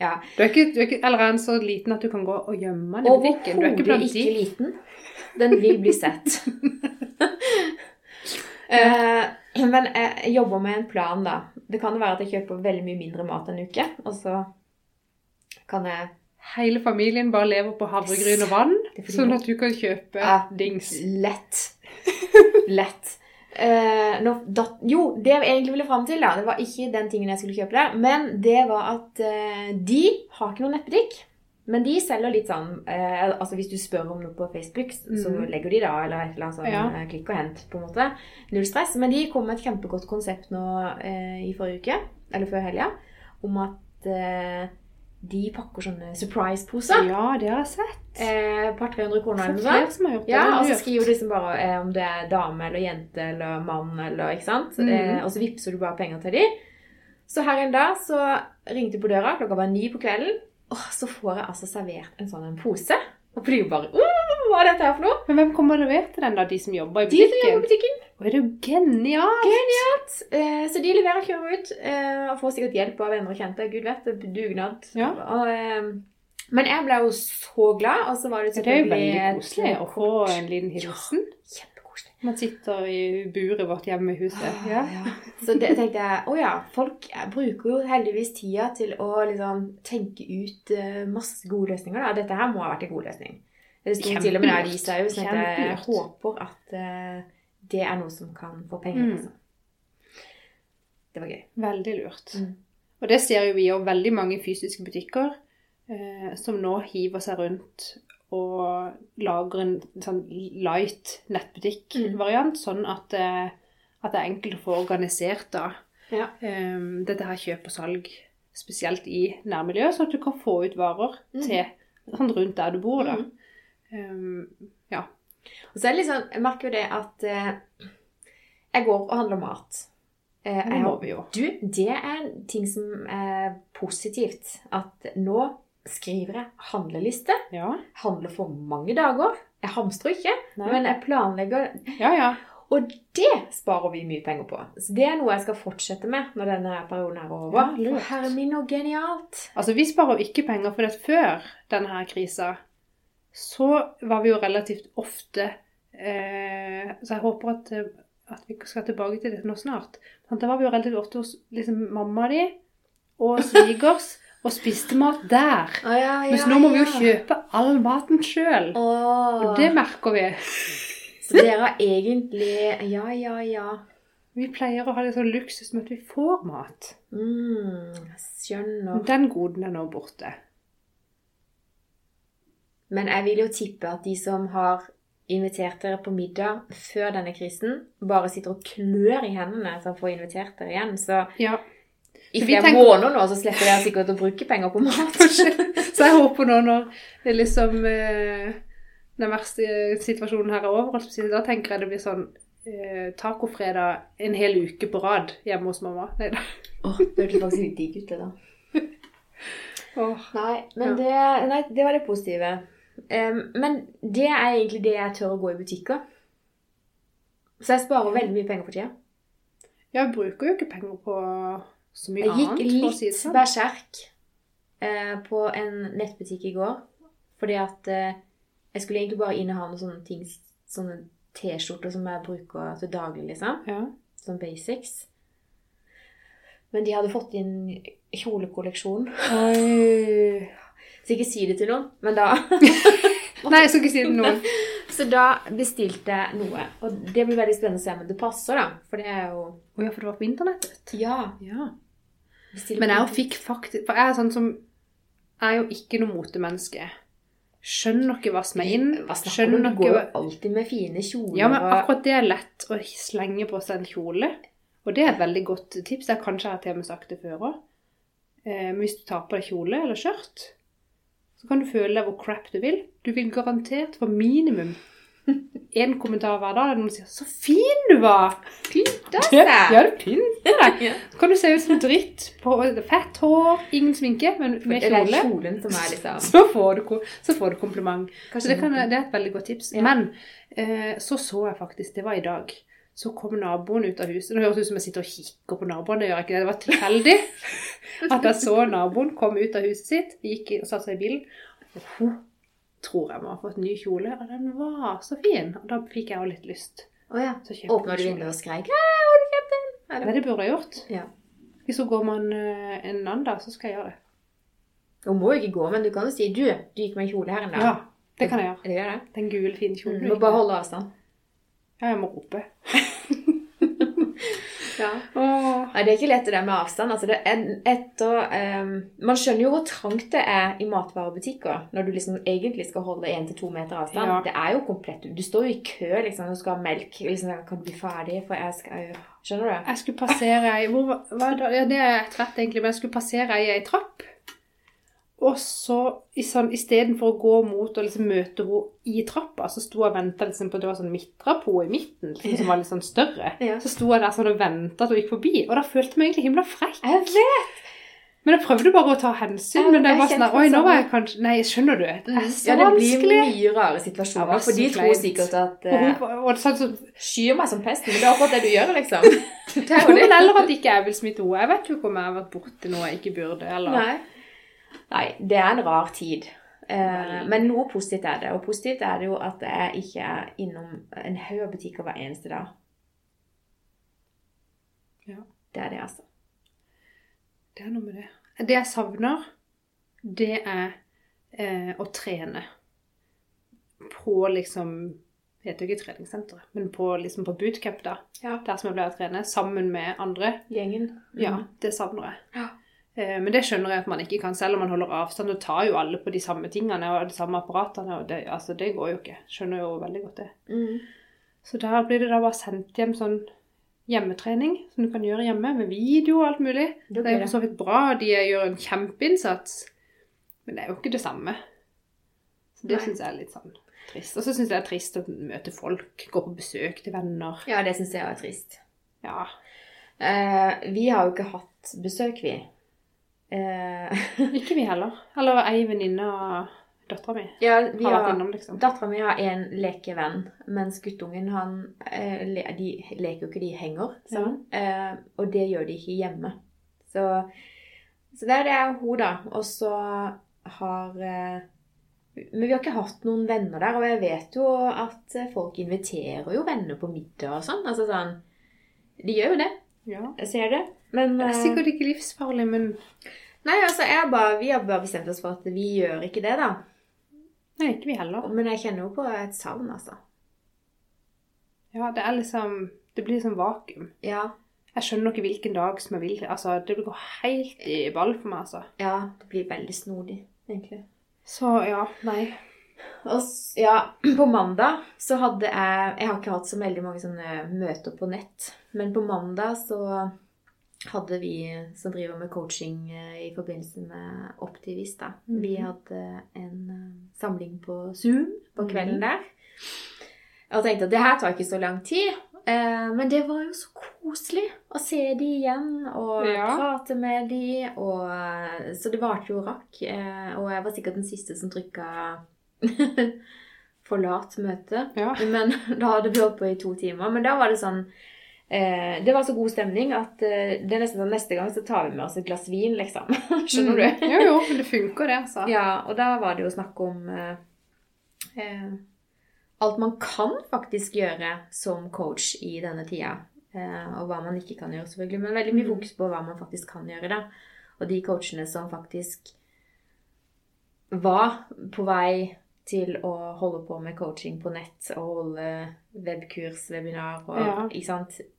Ja. Du er, ikke, du er ikke eller er den så liten at du kan gå og gjemme den i butikken? Er Overhodet ikke de? liten. Den vil bli sett. uh, men jeg jobber med en plan, da. Det kan være at jeg kjøper veldig mye mindre mat en uke, og så kan jeg Hele familien bare lever på havregryn og vann, sånn at du kan kjøpe Ja. dings. Lett. Lett. Eh, no, dat, jo, det jeg egentlig ville fram til, da, det var ikke den tingen jeg skulle kjøpe der, men det var at uh, de har ikke noen nettbutikk. Men de selger litt sånn uh, Altså Hvis du spør om noe på Facebook, så Mhm. legger de da, eller et eller annet sånn Ja. klikk og hent, på en måte. Null stress. Men de kom med et kjempegodt konsept nå i forrige uke, eller før helga, om at de pakker sånne surprise-poser. Ja, det har jeg sett. Eh, par 300 kroner eller noe sånt. flere som har gjort det. Ja, og så skriver du liksom bare eh, om det er dame eller jente eller mann eller ikke sant. Mm. Eh, og så vippser du bare penger til de. Så her en dag så ringte jeg på døra, klokka var ni på kvelden. Og så får jeg altså servert en sånn en pose. Og blir jo bare «Åh, Hva er dette her for noe? Men hvem kommer og leverte den, da? De som jobber i butikken? De som jobber i butikken. Det er jo genialt! Eh, så de leverer, kjører ut, eh, og får sikkert hjelp av venner og kjente. Gud vet, det er dugnad. Ja. Og, eh, men jeg ble jo så glad, og så var det Det er jo veldig koselig å få en liten hilsen. Kjempekoselig. Man sitter i buret vårt hjemme i huset. Ah, Ja. ja. Så det tenkte jeg Å ja, folk bruker jo heldigvis tida til å liksom tenke ut eh, masse gode løsninger. Da. Dette her må ha vært en god løsning. Det sto til og med seg jo, så jeg, håper at eh, det er noe som kan få penger. Mm. Altså. Det var gøy. Veldig lurt. Mm. Og det ser jo vi jo veldig mange fysiske butikker eh, som nå hiver seg rundt og lager en sånn light nettbutikk-variant, sånn at, eh, at det er enkelt å få organisert da. Ja. Um, dette her kjøp og salg, spesielt i nærmiljøet, sånn at du kan få ut varer Mm. til sånn rundt der du bor da. Mm. Eh, ja. Og så er det liksom, jeg merker jo det at eh, jeg går og handler mat. Eh, Det må vi jo. Du, det er en ting som er positivt. At nå skriver jeg handleliste. Ja. Handler for mange dager. Jeg hamstrer ikke, Nei. men jeg planlegger. ja, ja. Og det sparer vi mye penger på. Så det er noe jeg skal fortsette med når denne perioden er over. Ja. Herre min, og genialt. Altså, vi sparer ikke penger, for det før denne her krisa, så var vi jo relativt ofte eh, Så jeg håper at, at vi skal tilbake til det nå snart. Men da var vi jo relativt ofte hos liksom, mamma di og svigers og spiste mat der. Å, ja, ja, Mens nå må vi jo kjøpe all maten sjøl. Oh. Og det merker vi. Så dere har egentlig Ja, ja, ja. Vi pleier å ha det sånn luksus med at vi får mat. Mm, skjønner. Den goden er nå borte. Men jeg vil jo tippe at de som har invitert dere på middag før denne krisen, bare sitter og klør i hendene for å få invitert dere igjen. Så Ja. i vi flere tenker- måneder nå, så slipper dere sikkert å bruke penger på mat. Så jeg håper nå når det liksom eh, den verste situasjonen her er over, da tenker jeg det blir sånn eh, tacofredag en hel uke på rad hjemme hos mamma. Nei da. oh, det hørtes faktisk litt digg ut, det da. Oh, Nei, men det, nei, det var det positive. Men det er egentlig det jeg tør å gå i butikker. Så jeg sparer veldig mye penger for tida. Jeg bruker jo ikke penger på så mye Jeg gikk annet, å si litt sånn. berserk uh, på en nettbutikk i går. Fordi at uh, jeg skulle egentlig bare inneha noen sånne ting, sånne T-skjorter som jeg bruker til daglig, liksom. Ja. Sånn basics. Men de hadde fått inn kjolekolleksjon. Oi. Så ikke si det til noen, men da Nei, jeg skal ikke si det til noen. Så da bestilte jeg noe. Og det blir veldig spennende å se om det passer, da. For det er jo Å ja, for det var på internettet? Ja. Ja. Men jeg fikk faktisk For jeg er sånn som Jeg er jo ikke noe motemenneske. Skjønner ikke hva som er inn. Hva snakker du om? Du går jo alltid med fine kjoler Ja, men akkurat det er lett å slenge på seg en kjole. Og det er et veldig godt tips. Jeg kanskje har til og med sagt det før òg. Eh, hvis du tar på deg kjole eller skjørt, så kan du føle deg hvor crap du vil. Du vil garantert få minimum én kommentar hver dag der noen sier 'Så fin du var!' pynta Ja, seg. du pynter deg. Så kan du se ut som dritt på fett hår, ingen sminke, men med kjole. som er liksom Så får du, så får du kompliment. Så det, kan, det er et veldig godt tips. Ja. Men eh, så så jeg faktisk, det var i dag, så kom naboen ut av huset. Det høres ut som jeg sitter og kikker på naboen, det gjør jeg ikke. Det det var tilfeldig at jeg så naboen komme ut av huset sitt, gikk og satte seg i bilen. Og hun tror jeg må ha fått ny kjole, og den var så fin. Og da fikk jeg jo litt lyst. Å ja. Så kjøpte Åpna du jeg vinduet og skreik har du kjøpt den? Nei, det burde jeg gjort. Ja. Hvis hun går med en, eh, en annen dag, så skal jeg gjøre det. Hun må jo ikke gå, men du kan jo si 'Du, du gikk med en kjole her en dag'. Ja, det kan jeg gjøre. Det gjør det? Den gule, fine kjolen. Du må bare holde avstand. Ja, jeg må rope. Ja. Åh. Nei, det er ikke lett det der med avstand. Altså, det er etter, um, man skjønner jo hvor trangt det er i matvarebutikker når du liksom egentlig skal holde 1-2 meter avstand. Ja. Det er jo komplett. Du står jo i kø liksom, og skal ha melk. Liksom, kan bli ferdig? For jeg skal jo Skjønner du? Jeg skulle passere ei hvor, hva, er det- ja, Det er et rett, egentlig, men jeg skulle passere ei trapp. Og så i sånn, istedenfor å gå mot og liksom møte henne i trappa, så sto jeg og venta liksom, på det var sånn midtrapp hun i midten, liksom, som var litt sånn større. Ja. Så sto jeg der sånn og venta at hun gikk forbi, og da følte jeg meg egentlig himla frekk. Jeg vet! Men jeg prøvde bare å ta hensyn. Ja, men det var sånn Oi, nå var jeg kanskje Nei, skjønner du? Det er så Ja, det blir mye rare situasjoner. ja, for de tror sikkert at Og eh, hun, og sånn, så, Skyr meg som pesten. Men det er akkurat det du gjør, liksom. Det er jo det. vil heller at ikke jeg vil smitte henne. Jeg vet jo ikke om jeg har vært borti noe jeg ikke burde. Eller. Nei. Nei, det er en rar tid. Eh, men noe positivt er det. Og positivt er det jo at jeg ikke er innom en haug av butikker hver eneste dag. Ja. Det er det, altså. Det er noe med det. Det jeg savner, det er eh, å trene på liksom Det heter jo ikke treningssenteret, men på, liksom på bootcamp, da. Ja. Der som jeg pleier å trene, sammen med andre. Gjengen. Ja, det savner jeg. Ja. Eh, men det skjønner jeg at man ikke kan, selv om man holder avstand. Og tar jo alle på de samme tingene og de samme apparatene. og det, altså, det går jo ikke. Skjønner jo veldig godt det. Mm. Så da blir det da bare sendt hjem sånn hjemmetrening som du kan gjøre hjemme, med video og alt mulig. Det Det er jo for så vidt bra, de gjør en kjempeinnsats, men det er jo ikke det samme. Så det syns jeg er litt sånn trist. Og så syns jeg det er trist å møte folk, gå på besøk til venner. Ja, det syns jeg er trist. Ja. Uh, vi har jo ikke hatt besøk, vi. Eh, Ikke vi heller. Eller ei venninne og dattera mi Ja, vi har vært har innom, liksom. Dattera mi har en lekevenn, mens guttungen han eh, De leker jo ikke, de henger sammen. Eh, og det gjør de ikke hjemme. Så, så det er hun, da. Og så har Men vi har ikke hatt noen venner der, og jeg vet jo at folk inviterer jo venner på middag og sånn. Altså sånn De gjør jo det. Ja. Jeg ser det. Men Det er eh, sikkert ikke livsfarlig, men Nei, altså, bare, vi har bare bestemt oss for at vi gjør ikke det, da. Nei, ikke vi heller. Men jeg kjenner jo på et savn, altså. Ja, det er liksom Det blir liksom vakuum. Ja. Jeg skjønner ikke hvilken dag som jeg vil. Altså, det går helt i ball for meg, altså. Ja, det blir veldig snodig, egentlig. Så ja, nei. Og ja, på mandag så hadde jeg Jeg har ikke hatt så veldig mange sånne møter på nett, men på mandag så hadde vi som driver med coaching eh, i forbindelse med Optivis, da. Mm. Vi hadde en eh, samling på Zoom på kvelden Mhm. der. Og tenkte at det her tar ikke så lang tid. Eh, men det var jo så koselig å se de igjen og Ja. prate med de. Og, så det varte jo rakk. Og jeg var sikkert den siste som trykka 'forlat møte'. Ja. Men da hadde vi holdt på i to timer. Men da var det sånn eh, Det var så god stemning at eh, det er nesten sånn neste gang så tar vi med oss et glass vin, liksom. Skjønner du? Mm. Jo, jo, men det funker, det, altså. Ja, og da var det jo snakk om eh, eh, alt man kan faktisk gjøre som coach i denne tida. Eh, og hva man ikke kan gjøre, selvfølgelig. Men veldig mye Mm. fokus på hva man faktisk kan gjøre, da. Og de coachene som faktisk var på vei til å holde på med coaching på nett og holde webkurs, webinar og Ja.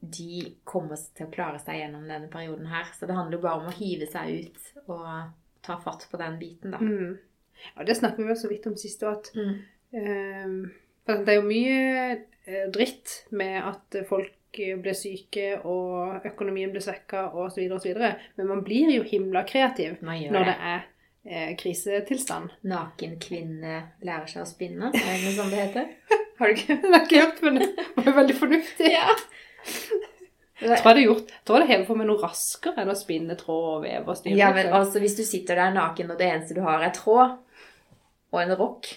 De kommer til å klare seg gjennom denne perioden her. Så det handler jo bare om å hive seg ut og ta fatt på den biten, da. Mm. Ja, det snakket vi jo så vidt om sist òg, at Mm. um, for det er jo mye eh, dritt med at folk blir syke og økonomien blir svekka osv., osv. Men man blir jo himla kreativ når det. det er eh, krisetilstand. Naken kvinne lærer seg å spinne. Er det sånn det heter? Har du ikke Det har ikke hørt, men det var veldig fornuftig. Ja. Jeg tror jeg hadde gjort, tror jeg hadde hevet på meg noe raskere enn å spinne tråd og veve og styre. ja, men altså, hvis du sitter der naken, og det eneste du har, er tråd og en rock,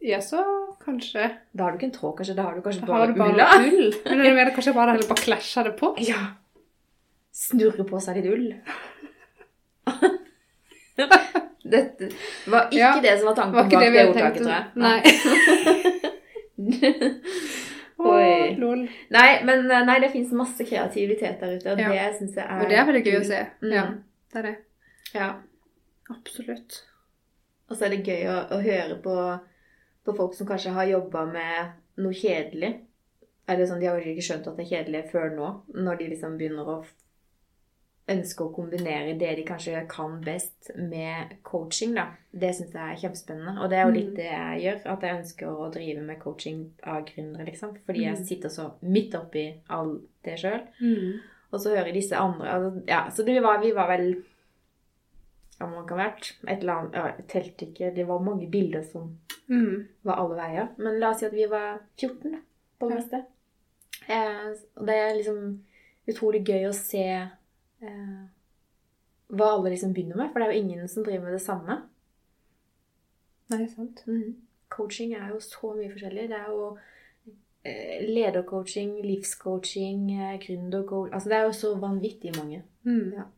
Ja, så kanskje da har du ikke en tråd, kanskje. Da har du kanskje Da bare bare ulla. ull. Men jeg mener kanskje bare heller bare klæsja det på. Ja. Snurre på seg litt ull. Dette var ikke Ja, det som var tanken Var bak det det ordtaket, tror jeg. Nei. Oi. Lol. Nei, men eh, nei, det fins masse kreativitet der ute, og Ja. det syns jeg er Og det er veldig gøy å se. Mm. Ja, det er det. Ja. Absolutt. Og så er det gøy å, å høre på, på folk som kanskje har jobba med noe kjedelig. Eller sånn, De har jo ikke skjønt at det er kjedelig før nå, når de liksom begynner å f- ønske å kombinere det de kanskje kan best, med coaching. da. Det syns jeg er kjempespennende. Og det er jo litt Mm. det jeg gjør. At jeg ønsker å drive med coaching av gründere, liksom. Fordi jeg Mm. sitter så midt oppi alt det sjøl. Mm. Og så hører disse andre altså, Ja, så det var, vi var vel Ja, man kan vært et eller annet ja, Jeg telte ikke. Det var mange bilder som Mm. var alle veier. Men la oss si at vi var 14, da, på det meste. Eh, og det er liksom utrolig gøy å se eh, hva alle liksom begynner med. For det er jo ingen som driver med det samme. Nei, sant. Coaching er jo så mye forskjellig. Det er jo eh, ledercoaching, livscoaching, eh, gründercoaching Altså det er jo så vanvittig mange. Mm. Ja.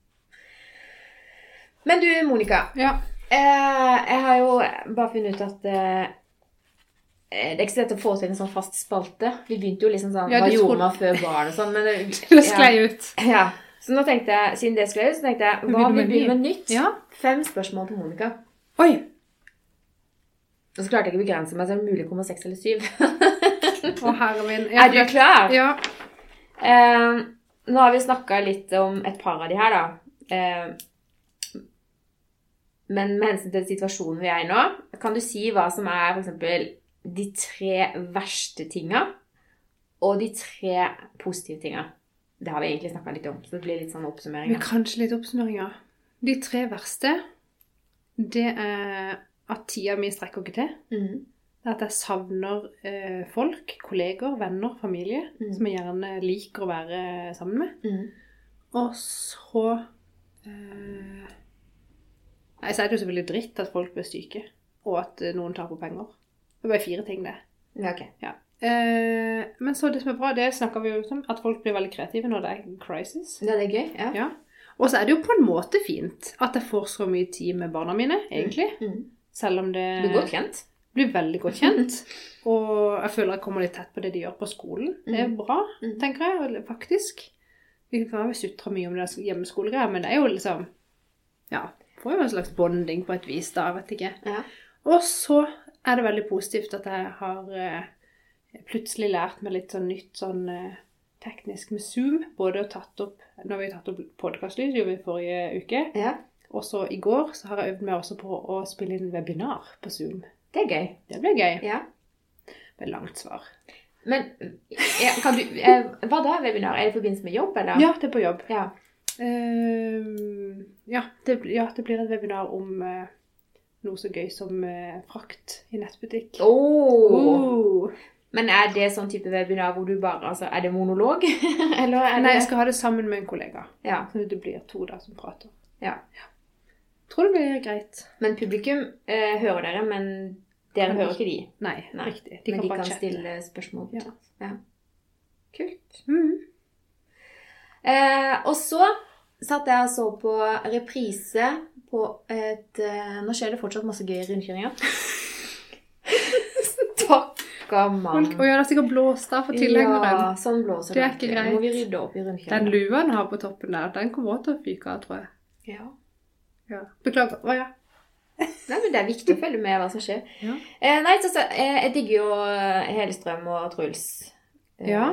Men du, Monica. Ja. Eh, jeg har jo bare funnet ut at eh, det er ikke så lett å få til en sånn fast spalte. Vi begynte jo liksom sånn Ja, Hva gjorde man før barn og sånn? Men det, Det sklei ut. Ja. Så nå tenkte jeg, siden det skulle ut, så tenkte jeg hva vil du vi med nytt? Ja. Fem spørsmål til Monica. Oi! Og så klarte jeg ikke å begrense meg, så det mulig å komme seks eller syv. Å, herre min. er du klar? Ja. Uh, nå har vi snakka litt om et par av de her, da. Uh, men med hensyn til situasjonen vi er i nå, kan du si hva som er f.eks. de tre verste tinga og de tre positive tinga? Det har vi egentlig snakka litt om, så det blir litt sånn oppsummering. kanskje litt oppsummeringer. De tre verste, det er at tida mi strekker ikke til. Mm. Det er at jeg savner eh, folk, kolleger, venner, familie, Mm. som jeg gjerne liker å være sammen med. Mm. Og så eh, Jeg så er det jo selvfølgelig dritt at folk blir syke, og at eh, noen tar på penger. Det er bare fire ting, det. Ja, ok. Eh, men så det som er bra, det snakker vi jo om, at folk blir veldig kreative når det er crisis. Ja, det er gøy. Ja. Ja. Og så er det jo på en måte fint at jeg får så mye tid med barna mine, egentlig. Mm. Selv om det er godt kjent. blir veldig godt kjent. Og jeg føler jeg kommer litt tett på det de gjør på skolen. Det er Mm. bra, Mm. tenker jeg, faktisk. Vi kan jo sutre mye om det hjemmeskolegreier, men det er jo liksom Ja, får jo en slags bonding på et vis, da. Jeg vet ikke. Ja. Og så er det veldig positivt at jeg har eh, plutselig lært meg litt sånn nytt sånn eh, teknisk med Zoom. Både tatt opp Når vi tatt opp podkastlyd, gjorde vi forrige uke. ja. Og så i går så har jeg øvd meg også på å spille inn webinar på Zoom. Det er gøy. Det blir gøy. Ja. Med langt svar. Men ja, kan du eh, Hva da, webinar? Er det i forbindelse med jobb, eller? Ja, det er på jobb. Ja. uh, ja, det, ja, det blir et webinar om uh, noe så gøy som uh, frakt i nettbutikk. Åh. Oh. Men er det sånn type webinar hvor du bare Altså, er det monolog? eller er det Nei, jeg skal ha det sammen med en kollega. Ja. Så det blir to da som prater. Ja. Tror det blir greit. Men publikum eh, hører dere, men dere hører ikke de. Nei, Nei, riktig. De men kan de kan chatte. stille spørsmål. Ja. ja. Kult. Mm. Eh, og så satt jeg og så på reprise på et eh, Nå skjer det fortsatt masse gøye rundkjøringer. Stakkar man og ja, det er sikkert blåst av for tilhengeren. Ja, sånn blåser Det er ikke greit. må vi rydde opp i Den lua han har på toppen der, den kommer også til å fyke av, tror jeg. Ja. Ja. Beklager. Å ja. Nei, men det er viktig å følge med hva som skjer. Ja. Eh, nei, så, så, eh, jeg digger jo eh, Hellstrøm og Truls. Eh, Ja.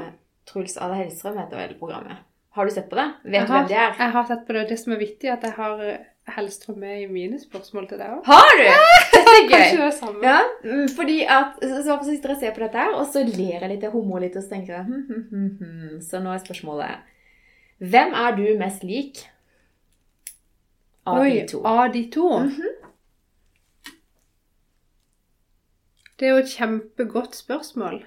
Truls Ada Hellstrøm heter vel programmet. Har du sett på det? Vet du hvem det er? jeg har sett på det. Det som er vittig, er at jeg har eh, Hellstrøm med i mine spørsmål til deg òg. Har du? Dette er Kanskje gøy. det er samme. Ja, mm, fordi at Så, så sitter jeg og ser på dette her, og så ler jeg litt, og humrer litt, og så tenker jeg hm, hm, hm, hm. Så nå er spørsmålet Hvem er du mest lik av Oi, de to? av de to? Mhm. Det er jo et kjempegodt spørsmål.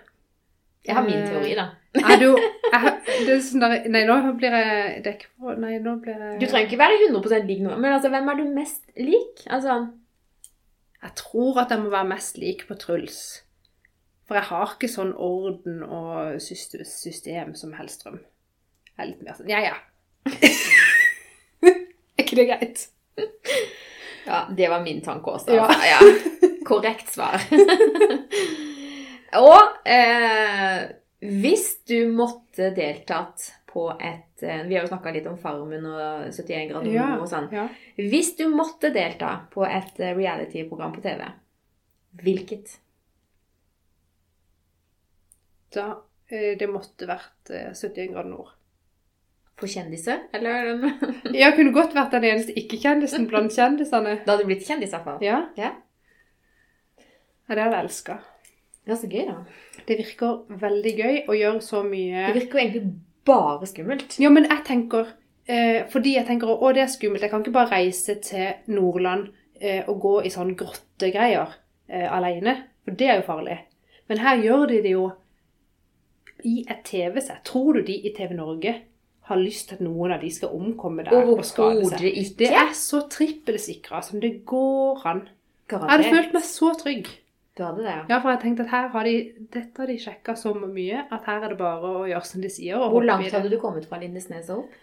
Jeg har min teori, da. Er du er, det er sånn der, Nei, nå blir jeg dekk på Nei, nå blir jeg Du trenger ikke være 100 lik noe, men altså, hvem er du mest lik? Altså Jeg tror at jeg må være mest lik på Truls. For jeg har ikke sånn orden og system som Hellstrøm. Jeg er litt mer sånn Ja, ja. er ikke det greit? Ja, det var min tanke også. Ja. Altså. Ja. Korrekt svar. og eh, hvis du måtte deltatt på et eh, Vi har jo snakka litt om Farmen og 71 grader Ja, nord og sånn. ja. Hvis du måtte delta på et eh, reality-program på TV, hvilket? Da eh, Det måtte vært eh, 71 grader nord. For kjendiser? Eller Jeg kunne godt vært den eneste ikke-kjendisen blant kjendisene. Da hadde du blitt kjendis, iallfall? Ja. Ja. ja det hadde jeg elska. Er så gøy, da. Det virker veldig gøy å gjøre så mye Det virker jo egentlig bare skummelt. Ja, men jeg tenker eh, Fordi jeg tenker å, det er skummelt. Jeg kan ikke bare reise til Nordland eh, og gå i sånn grottegreier eh, alene. For det er jo farlig. Men her gjør de det jo i et TV-sett. Tror du de i TV Norge har lyst til at noen av de skal omkomme der og skade seg? ikke. Det er så trippelsikra som det går an. Jeg hadde følt meg så trygg. Du hadde det, ja. Ja, for jeg tenkte at her har de, dette har de sjekka så mye at her er det bare å gjøre som de sier. og Hvor langt hadde du kommet fra Lindesnes og opp?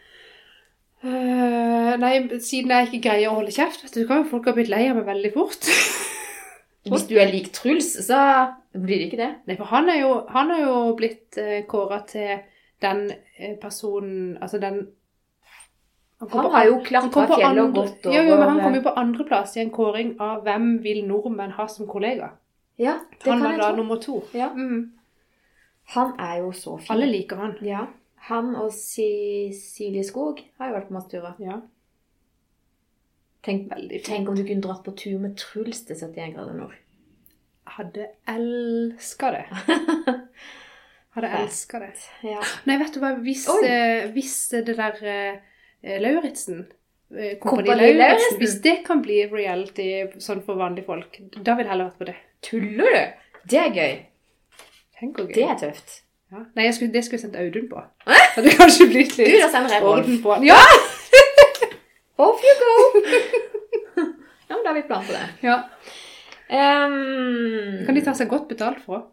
Uh, nei, siden jeg ikke greier å holde kjeft, vet du, hva, folk har blitt lei av meg veldig fort. Hvis du er lik Truls, så blir det ikke det. Nei, for han er jo, han er jo blitt uh, kåra til den eh, personen Altså den Han, Han har jo klatra fjellet og gått over Ja, jo, men han kom jo på andreplass i en kåring av 'Hvem vil nordmenn ha som kollega'? Ja, det Han kan var jeg da tro. nummer to. Ja. Mm. Han er jo så fin. Alle liker han. Ja. Han og Silje Skog har jo vært på masse turer. Ja, Tenk, veldig fint. tenk om du kunne dratt på tur med Truls til 71 grader nord. Hadde elska det. Hadde elska det. Ja. Nei, vet du hva, hvis, Oi. eh, hvis det der eh, Lauritzen Kompani Kompani Lauritzen? Hvis det kan bli reality sånn for vanlige folk, da vil jeg heller vært på det. Tuller du? Det er gøy. Tenk gøy. Det er tøft. Ja. Nei, jeg skulle, det skulle jeg sendt Audun på. Det kanskje blitt Du, da sender jeg Rolf. på. Ja! Off you go! ja, men da har vi plan på det. Ja. Um, Kan de ta seg godt betalt for?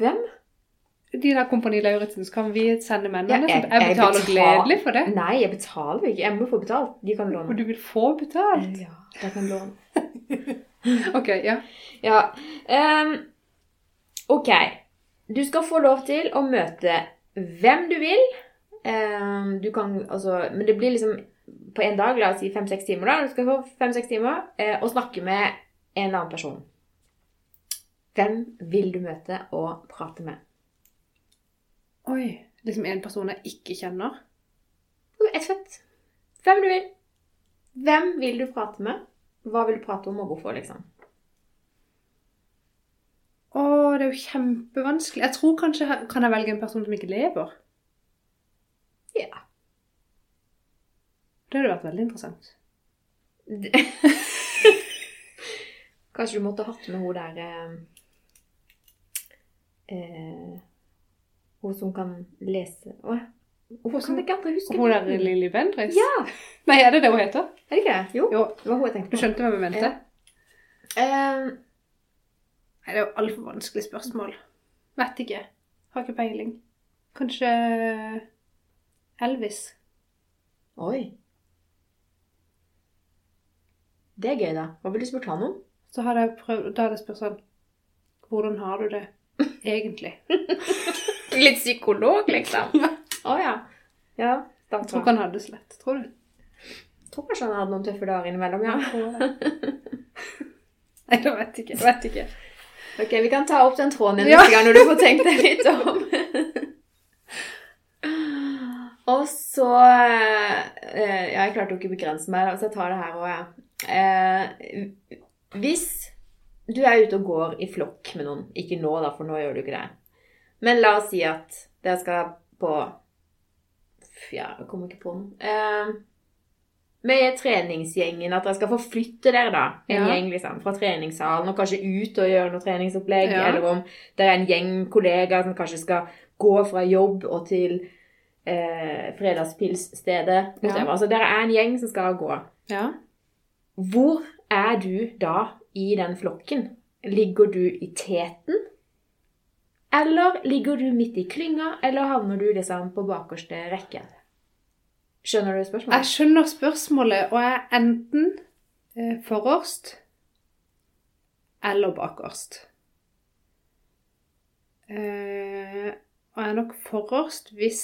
Hvem? De der Kompani Lauritzen, så kan vi sende mennene? Ja, jeg, jeg, betaler gledelig for det. Nei, jeg betaler ikke. Jeg må få betalt. De kan Og du vil få betalt? Ja, de kan låne. Ok, ja. Ja. Um, ok. Du skal få lov til å møte hvem du vil. Um, du kan altså Men det blir liksom på en dag, la oss si fem-seks timer, da. Du skal få fem-seks timer eh, og snakke med en annen person. Hvem vil du møte og prate med? Oi. Liksom en person jeg ikke kjenner? Ett fett. Hvem du vil. Hvem vil du prate med? Hva vil du prate om, og hvorfor, liksom? Å, det er jo kjempevanskelig. Jeg tror kanskje Kan jeg velge en person som ikke lever? Ja. Det hadde vært veldig interessant. Kanskje du måtte hatt med hun der eh, eh, Hun som kan lese Å, kan jeg ikke aldri huske Hun der navnet? Lilly Bendriss? Ja! Nei, er det det hun heter? Er det ikke det? Jo. Jo. Det var hun jeg tenkte på. Du skjønte hva vi mente? Ja. Eh, Nei, det er jo altfor vanskelig spørsmål. Vet ikke. Har ikke peiling. Kanskje Elvis. oi. Det er gøy, da. Hva vil du spurt han om? Så hadde jeg prøvd Da hadde jeg spurt sånn Hvordan har du det egentlig? Litt psykolog, liksom? Å ja. Ja. Jeg tror ikke han hadde det slett. Tror du? Jeg tror kanskje han hadde noen tøffe dager innimellom, ja. Nei, jeg vet ikke. Jeg vet ikke. Ok, vi kan ta opp den tråden igjen Ja. neste gang når du får tenkt deg litt om. og så eh, Ja, jeg klarte jo ikke å begrense meg, så jeg tar det her òg, jeg. Eh, hvis du er ute og går i flokk med noen Ikke nå, da, for nå gjør du ikke det. Men la oss si at det skal på Ja, jeg kommer ikke på den. Eh, med treningsgjengen, at dere skal forflytte dere, da. En Ja. gjeng liksom, fra treningssalen, og kanskje ut og gjøre noe treningsopplegg. Ja. Eller om det er en gjeng kollegaer som kanskje skal gå fra jobb og til eh, fredagspilsstedet. Ja. Altså, dere er en gjeng som skal gå. Ja. Hvor er du da i den flokken? Ligger du i teten? Eller ligger du midt i klynga, eller havner du liksom på bakerste rekke? Skjønner du spørsmålet? Jeg skjønner spørsmålet, og jeg er enten eh, forrest eller bakerst. Eh, og jeg er nok forrest hvis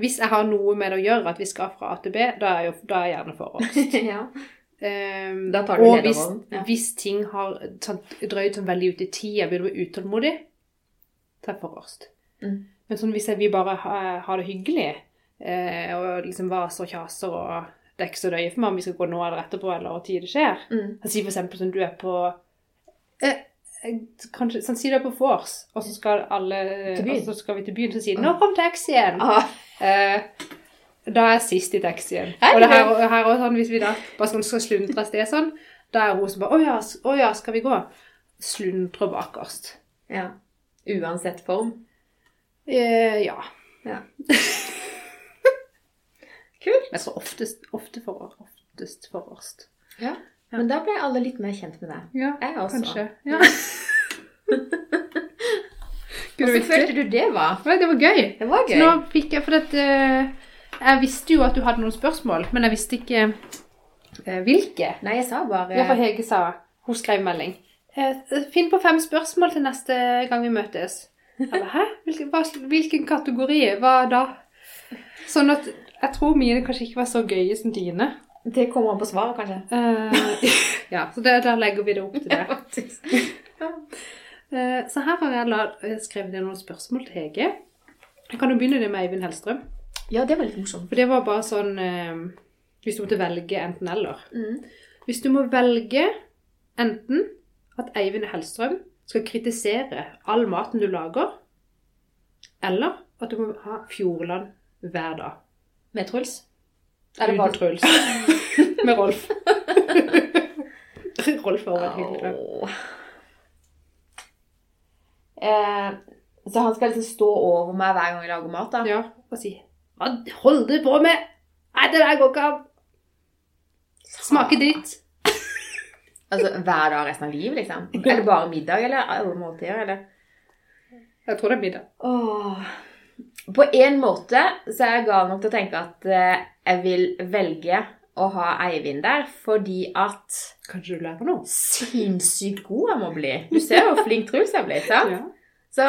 hvis jeg har noe med det å gjøre, at vi skal fra A til B, da er jeg, jo, da er jeg gjerne forrest. ja. Um, Da tar du og hvis, ja. hvis ting har sånn, drøyd sånn veldig ut i tid, jeg begynner å bli utålmodig, jeg forrest. Mm. Men sånn, hvis vil bare ha, ha det hyggelig, eh, og liksom vaser og kjaser, og det er ikke så nøye for meg om vi skal gå nå eller etterpå, eller når tid det skjer. Mm. Si f.eks. eksempel sånn, du er på eh, eh, Kanskje, sånn, Si du er på vors, og så skal alle. Og så skal vi til byen, så sier de 'Nå kom taxien'. Ah, Eh, da er jeg sist i taxien. Hei, og det her, her også, sånn, hvis vi da bare sånn skal sluntre et sted sånn, da er hun som bare 'Å ja, å ja, skal vi gå?' Sluntre bakerst. ja. Uansett form. Eh, ja. Ja. Kult. Jeg tror oftest, ofte for, oftest forrest. Ja. Men da ble alle litt mer kjent med deg. Ja, Jeg også. kanskje. Ja. Hvordan følte du det var? Det var gøy. Det var Så nå fikk jeg For at, eh, jeg visste jo at du hadde noen spørsmål, men jeg visste ikke eh, hvilke. Nei, jeg sa bare Ja, for Hege sa Hun skrev melding. Eh, Finn på fem spørsmål til neste gang vi møtes. Eller Hæ? Hvilken, hva, hvilken kategori? Hva da? Sånn at jeg tror mine kanskje ikke var så gøye som dine. Det kommer an på svaret, kanskje. Uh, ja, så det, der legger vi det opp til det. Eh, så her har jeg la- skrevet ned noen spørsmål til Hege. Jeg kan jo begynne det med Eivind Hellstrøm. Ja, det var litt morsomt. For det var bare sånn Hvis du måtte velge enten-eller. Mm. Hvis du må velge enten at Eivind Hellstrøm skal kritisere all maten du lager, eller at du må ha Fjordland hver dag. Med Truls? Eller var Truls. Med Rolf. Rolf har vært hyggelig. da. Eh, så han skal liksom stå over meg hver gang jeg lager mat, da? Ja, og si Hva holder du på med? Nei, det der går ikke an. Smaker dritt. Altså hver dag resten av livet, liksom? Er det bare middag, eller alle måltider, eller? Jeg tror det er middag. Åh. På en måte så er jeg gal nok til å tenke at eh, jeg vil velge å ha Eivind der, fordi at Kanskje du lærer noe? sinnssykt god jeg må bli. Du ser jo hvor flink Truls er blitt, sant? Ja. Så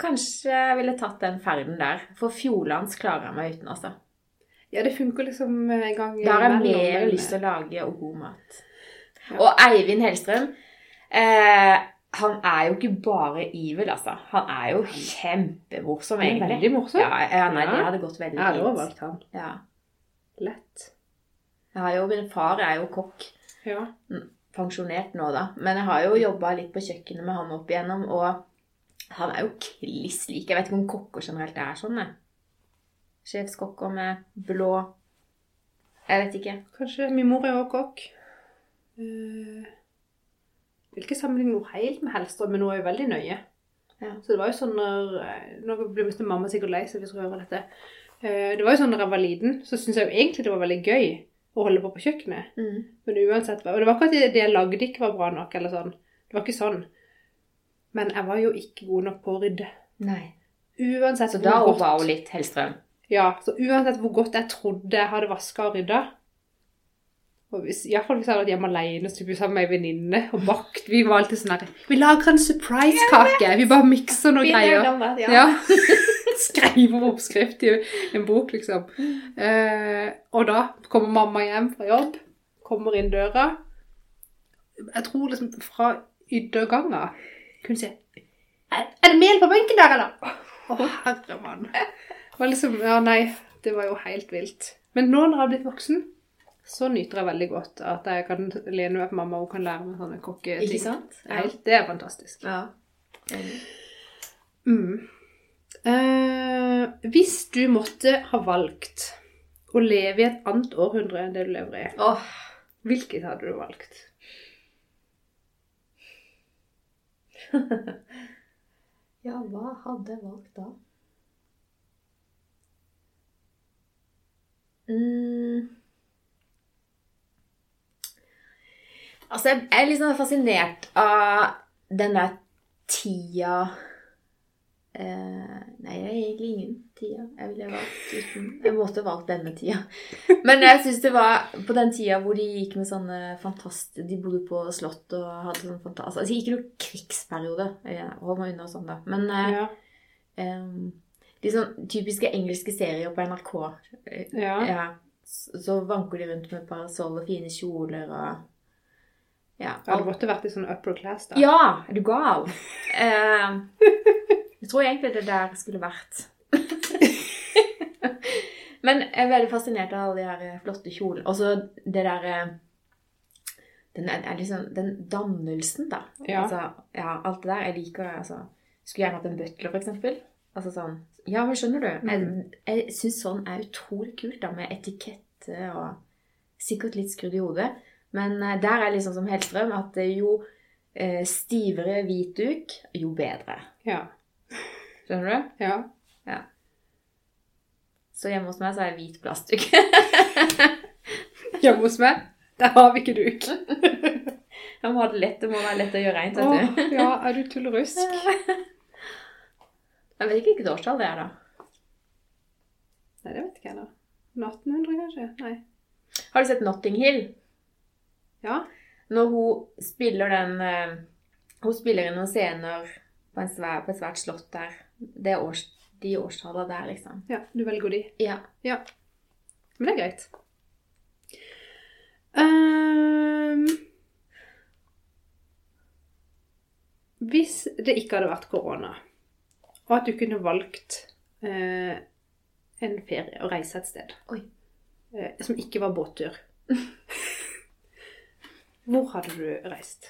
kanskje jeg ville tatt den ferden der. For Fjordlands klarer jeg meg uten, altså. ja, det funker liksom en gang Da har jeg mer lyst til å lage og god mat. Og Eivind Hellstrøm eh, Han er jo ikke bare evil, altså. Han er jo kjempemorsom, egentlig. veldig morsom. Ja, ja, nei, det hadde gått veldig Jeg hadde også fint. valgt han. Ja. Lett. Jeg har jo, min far er jo kokk. Ja. Pensjonert nå, da. Men jeg har jo jobba litt på kjøkkenet med han opp igjennom, og han er jo kliss lik. Jeg vet ikke om kokker generelt er sånn, jeg. Sjefskokker med blå Jeg vet ikke. Kanskje min mor er òg kokk. Uh, vil ikke sammenligne noe helt med Hellstrøm, men hun er jo veldig nøye. Ja. Så det var jo sånn når eh, Nå blir mest mamma sikkert lei seg hvis hun hører dette. Eh, det var jo sånn når jeg var liten, så syntes jeg jo egentlig det var veldig gøy å holde på på kjøkkenet. Mm. Men uansett Og det var ikke at det- jeg lagde ikke var bra nok, eller sånn. Det var ikke sånn. Men jeg var jo ikke god nok på å rydde. Nei. Uansett Så da godt var hun litt Hellstrøm. Ja, så uansett hvor godt jeg trodde jeg hadde vaska og rydda hvis, fall hvis jeg hadde vært hjemme alene så vi sammen med ei venninne og bakt. Vi var alltid sånn her Vi lager en surprise-kake! Vi bare mikser noen greier. Ja. Ja. Skriver oppskrift i en bok, liksom. Eh, og da kommer mamma hjem fra jobb, kommer inn døra. Jeg tror liksom fra ytterganga kunne si Er er det mel på benken der, eller? Å, herre mann. Det var liksom Ja, nei. Det var jo helt vilt. Men nå når jeg har blitt voksen, så nyter jeg veldig godt at jeg kan lene meg på mamma og hun kan lære meg sånne kokketing. Ikke sant? Helt, det er fantastisk. Ja. Mm. Eh, hvis du måtte ha valgt å leve i et annet århundre enn det du lever i, oh. hvilket hadde du valgt? ja, hva hadde jeg valgt da? Mm. Altså, jeg er litt sånn fascinert av denne tida eh, Nei, jeg er egentlig ingen tida jeg ville valgt uten Jeg måtte valgt denne tida. Men jeg syns det var på den tida hvor de gikk med sånne fantast... De bodde på slott og hadde sånn fantast... Altså, ikke noe krigsperiode. Hold meg unna sånn, da. Men eh, Ja. em, de sånn typiske engelske serier på NRK. eh, Ja. ja. Så så vanker de rundt med parasoll og fine kjoler og Ja. ja. Du måtte vært i sånn upper class, da. Ja, er du gal? uh, jeg tror egentlig det der skulle vært. Men jeg er veldig fascinert av alle de her eh, flotte kjolene. Og så det der eh, den, liksom, den dannelsen, da. Ja. Altså, ja, alt det der. Jeg liker altså, Skulle gjerne hatt en butler, for eksempel. Altså sånn Ja, men skjønner du? Mm. Jeg, jeg syns sånn er utrolig kult, da, med etikette og Sikkert litt skrudd i hodet. Men eh, der er liksom som Hellstrøm at eh, jo eh, stivere hvit duk, jo bedre. Ja. Skjønner du? ja. ja. Så hjemme hos meg så er det hvit plastduk. Hjemme hos meg, der har vi ikke duk. Jeg må ha det lett. Det må være lett å gjøre reint, vet du. ja, er du tullerusk? Jeg vet ikke hvilket årstall det er, da. Nei, det vet ikke jeg da. 1800 kanskje? Nei. Har du sett Notting Hill? Ja. Når hun spiller den eh, Hun spiller inn noen scener på, en svær, på et svært slott der. Det er års, de årstallene der, liksom. Ja, du velger de. Ja. Ja. Men det er greit. Um, hvis det ikke hadde vært korona, og at du kunne valgt uh, en ferie og reise et sted eh, som ikke var båttur Hvor hadde du reist?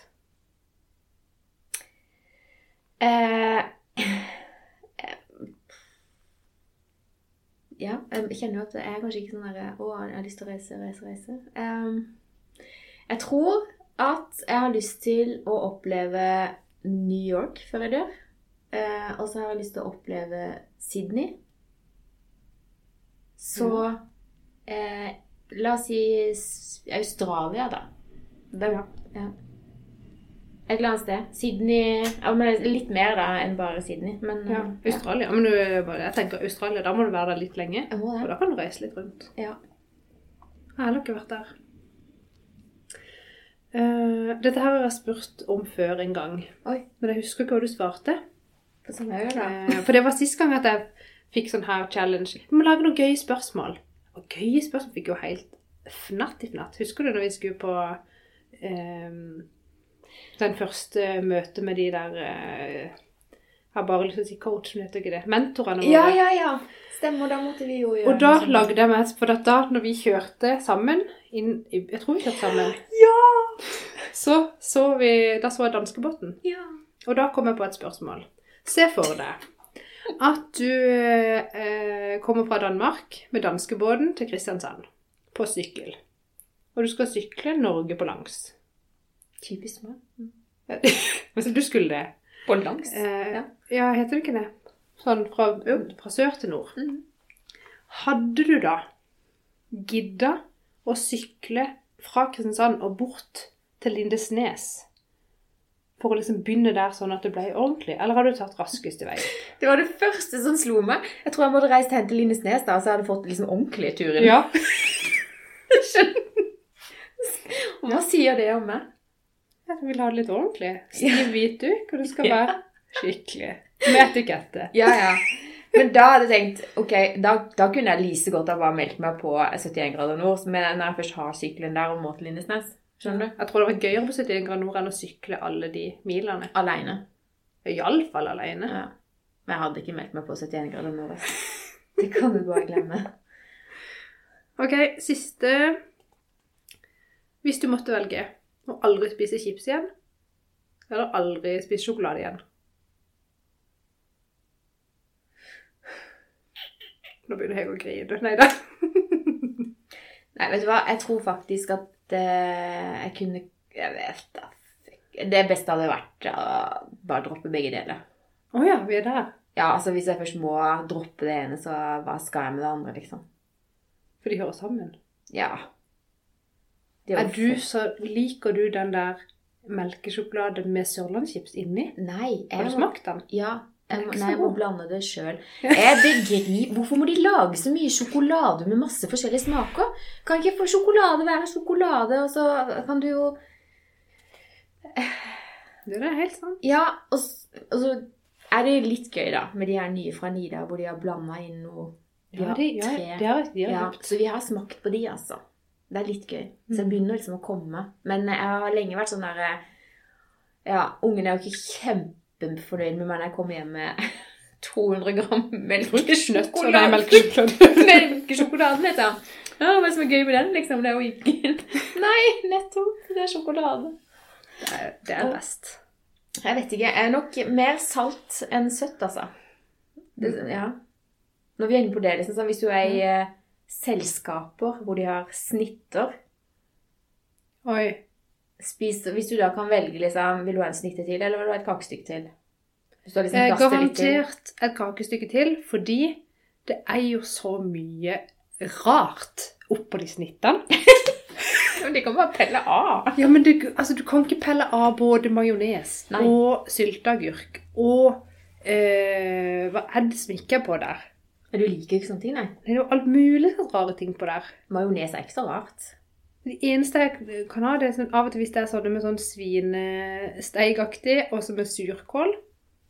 Eh, ja, jeg kjenner jo at jeg er kanskje ikke sånn der Å, jeg har lyst til å reise, reise, reise. Eh, jeg tror at jeg har lyst til å oppleve New York før jeg dør. Eh, og så har jeg lyst til å oppleve Sydney. Så eh, La oss si Australia, da. Det, er bra. ja. Et eller annet sted. Sydney ja, men Litt mer da enn bare Sydney. Men Ja, eh, Australia. Men du, jeg tenker Australia, da må du være der litt lenge. Jeg må Og det. da kan du reise litt rundt. Ja. Jeg har ikke vært der. Uh, dette her har jeg spurt om før en gang, Oi. men jeg husker ikke hva du svarte. Sånn samme øy, da. Eh, for det var sist gang at jeg fikk sånn her challenge. Vi må lage noen gøye spørsmål. Og gøye spørsmål fikk jo helt fnatt i fnatt. Husker du når vi skulle på den første møtet med de der eh, Jeg har bare lyst til å si coachen, heter ikke det. Mentorene våre. Ja, ja, ja. Stemmer, da måtte vi jo gjøre Og da lagde jeg meg For da når vi kjørte sammen inn Jeg tror vi kjørte sammen. Ja! Så, så vi Da så jeg danskebåten. Ja. Og da kom jeg på et spørsmål. Se for deg at du eh, kommer fra Danmark med danskebåten til Kristiansand på sykkel. Og du skal sykle Norge på langs. Typisk meg. Hvis du skulle det. På langs. Eh, Ja. ja, heter det ikke det? Sånn fra, fra sør til nord. Mm. Hadde du da gidda å sykle fra Kristiansand og bort til Lindesnes? For å liksom begynne der sånn at det ble ordentlig? Eller har du tatt raskeste vei? Det var det første som slo meg. Jeg tror jeg måtte reist hen til Lindesnes da, så jeg hadde fått liksom ordentlige turen. Ja. Og Hva sier det om meg? Jeg vil ha det litt ordentlig. Stiv hvit duk, og det skal være skikkelig. Med etikette. Ja, ja. Men da hadde jeg tenkt, ok, da, da kunne jeg like godt ha bare meldt meg på 71 grader nord, men når jeg først har sykkelen der og må til Lindesnes, skjønner du? Jeg tror det var gøyere på 71 grader nord enn å sykle alle de milene. Alene. Iallfall alene. Ja. Men jeg hadde ikke meldt meg på 71 grader nord. Det kan du bare glemme. Ok, siste Hvis du måtte velge å aldri spise chips igjen, eller aldri spise sjokolade igjen Nå begynner jeg å grine. Nei da. Nei, vet du hva? Jeg tror faktisk at uh, jeg kunne Jeg vet da. Det beste hadde vært å bare droppe begge deler. Å ja, vi er der. Ja, altså Hvis jeg først må droppe det ene, så hva skal jeg med det andre, liksom? For de hører sammen. Ja. Er du så Liker du den der melkesjokolade med sørlandschips inni? Nei. Har du må, smakt den? ja, jeg, nei, jeg må blande det sjøl. Jeg begriper Hvorfor må de lage så mye sjokolade med masse forskjellige smaker? Kan ikke for sjokolade være sjokolade, og så kan du jo Det er helt sant. Ja, og, og så er det litt gøy, da, med de her nye fra Nida, hvor de har blanda inn noe de Ja, de, ja, tre. de har, de har Ja, så vi har smakt på de, altså. Det er litt gøy. Så Mm. jeg begynner liksom å komme. Men jeg har lenge vært sånn der Ja, ungene er jo ikke kjempefornøyd med meg når jeg kommer hjem med 200 gram melkesjokolade. melkesjokolade. Melkesjokoladen, liksom. Ja, hva er det som er gøy med den, liksom? Det er jo ikke Nei, nettopp. Det er sjokolade. Det er, det er best. Jeg vet ikke. Jeg er nok mer salt enn søtt, altså. Det, ja. Når vi er inne på det, liksom, sånn, hvis du er i eh, selskaper hvor de har snitter Oi. spis, Hvis du da kan velge, liksom Vil du ha en snitte til, eller vil du ha et kakestykke til? Hvis liksom Eh, garantert et kakestykke til, fordi det er jo så mye rart oppå de snittene. Men de kan bare pelle av. Ja, men du, altså, du kan ikke pelle av både majones og sylteagurk og eh, Hva er det som ikke er på der? Du liker ikke sånne ting, nei? Det er jo alt mulig sånn rare ting på der. Majones er ikke så rart. Det eneste jeg kan ha, det er sånn, av og til hvis det er sånne med sånn svinesteigaktig, og så med surkål.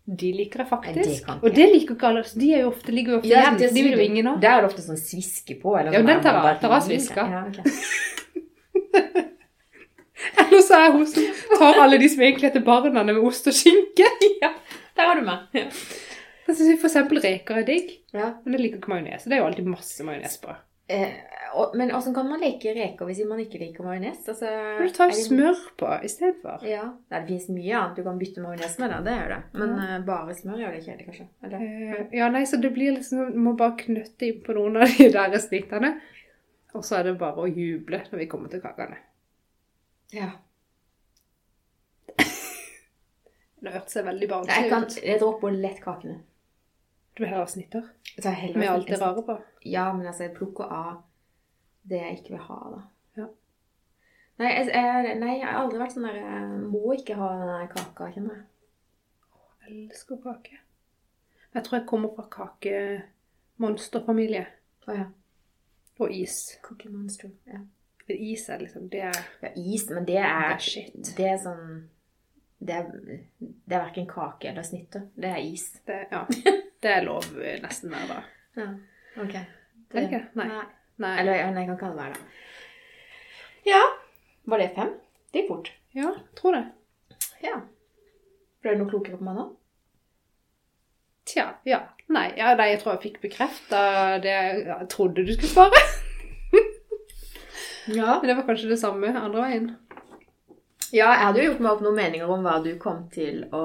De liker jeg Nei, det kan og det liker ikke alle. så De er jo ofte, ligger jo ofte Ja, igjen. det De vil jo ingen av. Der er det ofte sånn sviske på. Eller Ja, sånn den tar av. Tar sviska. Ja, ok. Eller så er hun som tar alle de som egentlig heter barna med ost og skinke. ja, der har du meg. Ja. Jeg syns eksempel reker er digg, Ja. men jeg liker ikke majones. Det er jo alltid masse majones på. Eh, og, men åssen kan man leke reker hvis man ikke liker majones? Altså, Du tar jo det- smør på istedenfor. Ja, det finnes mye annet du kan bytte majones med, da. Det er jo det. Men Ja. uh, bare smør gjør det kjedelig, kanskje. Eller? Eh, Ja, nei, så det blir liksom Du må bare knøtte inn på noen av de der snittene. Og så er det bare å juble når vi kommer til kakene. Ja. Det hørtes veldig Jeg, barnslig ut. ut. jeg dropper lett kakene. Du vil ha avsnitter med alt det rare på. Ja, men altså, jeg plukker av det jeg ikke vil ha, da. Ja. Nei, jeg, jeg, nei, jeg har aldri vært sånn der Jeg må ikke ha den der kaka, kjenner jeg. Jeg elsker kake. Jeg tror jeg kommer fra kakemonsterfamilie. Å ja. Og is. Cookie Monster. Ja. Men Is er liksom Det er, ja, is, men det det er er shit. Det er sånn Det er, det er verken kake eller snitter. Det er is. Det, ja. det er lov eh, nesten hver dag. Ja, ok. Er det ikke? Nei. Nei. Nei. Eller nei, jeg kan ikke ha det hver dag. Ja. Var det fem? Det gikk fort. Ja, tror det. Ja. Ble du noe klokere på meg nå? Tja, ja. Nei, ja, nei jeg tror jeg fikk bekrefta det jeg trodde du skulle svare. Ja. Men det var kanskje det samme andre veien. Ja, jeg hadde jo gjort meg opp noen meninger om hva du kom til å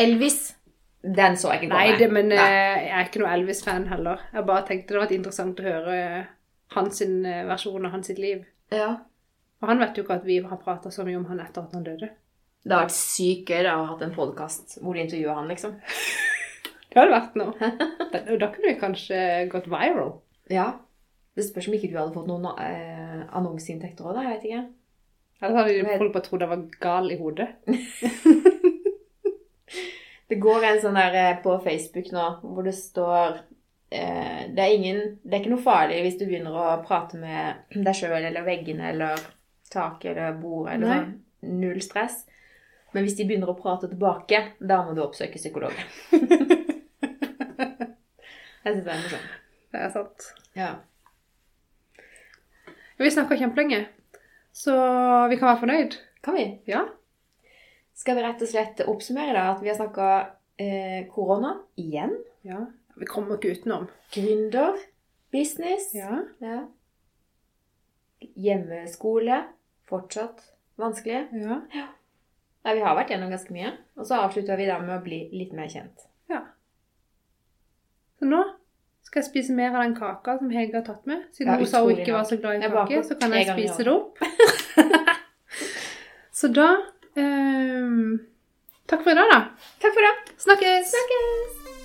Elvis, den så jeg ikke komme. Nei, det, men Nei. eh, jeg er ikke noe Elvis-fan heller. Jeg bare tenkte det var vært interessant å høre hans eh, versjon av hans liv. Ja. For han vet jo ikke at vi har prata så mye om han etter at han døde. Det har vært sykt gøy å ha hatt en podkast hvor de intervjuer han, liksom. Det hadde vært noe. Da, kunne vi kanskje gått viral. Ja. Det spørs om ikke du hadde fått noen eh, annonseinntekter òg, da. Jeg vet ikke. Eller hadde folk bare trodd jeg var gal i hodet. Det går en sånn der eh, på Facebook nå hvor det står eh, det, er ingen, det er ikke noe farlig hvis du begynner å prate med deg sjøl eller veggene eller taket eller bordet eller sånn. Null stress. Men hvis de begynner å prate tilbake, da må du oppsøke psykolog. Jeg syns det er morsomt. Det er sant. Ja. Vi snakka kjempelenge, så vi kan være fornøyd. Kan vi? Ja. Skal vi rett og slett oppsummere da at vi har snakka eh, korona igjen? ja. Vi kommer ikke utenom. Gründer, business. Ja. Ja. Hjemmeskole. Fortsatt vanskelig. Ja. Nei, vi har vært gjennom ganske mye. Og så avslutter vi da med å bli litt mer kjent. ja. Så nå skal jeg spise mer av den kaka som Hege har tatt med. Siden Ja, hun sa hun ikke var så glad i kake, så kan jeg spise det opp. så da ehm, Takk for i dag, da. Takk for det. Snakkes! Snakkes!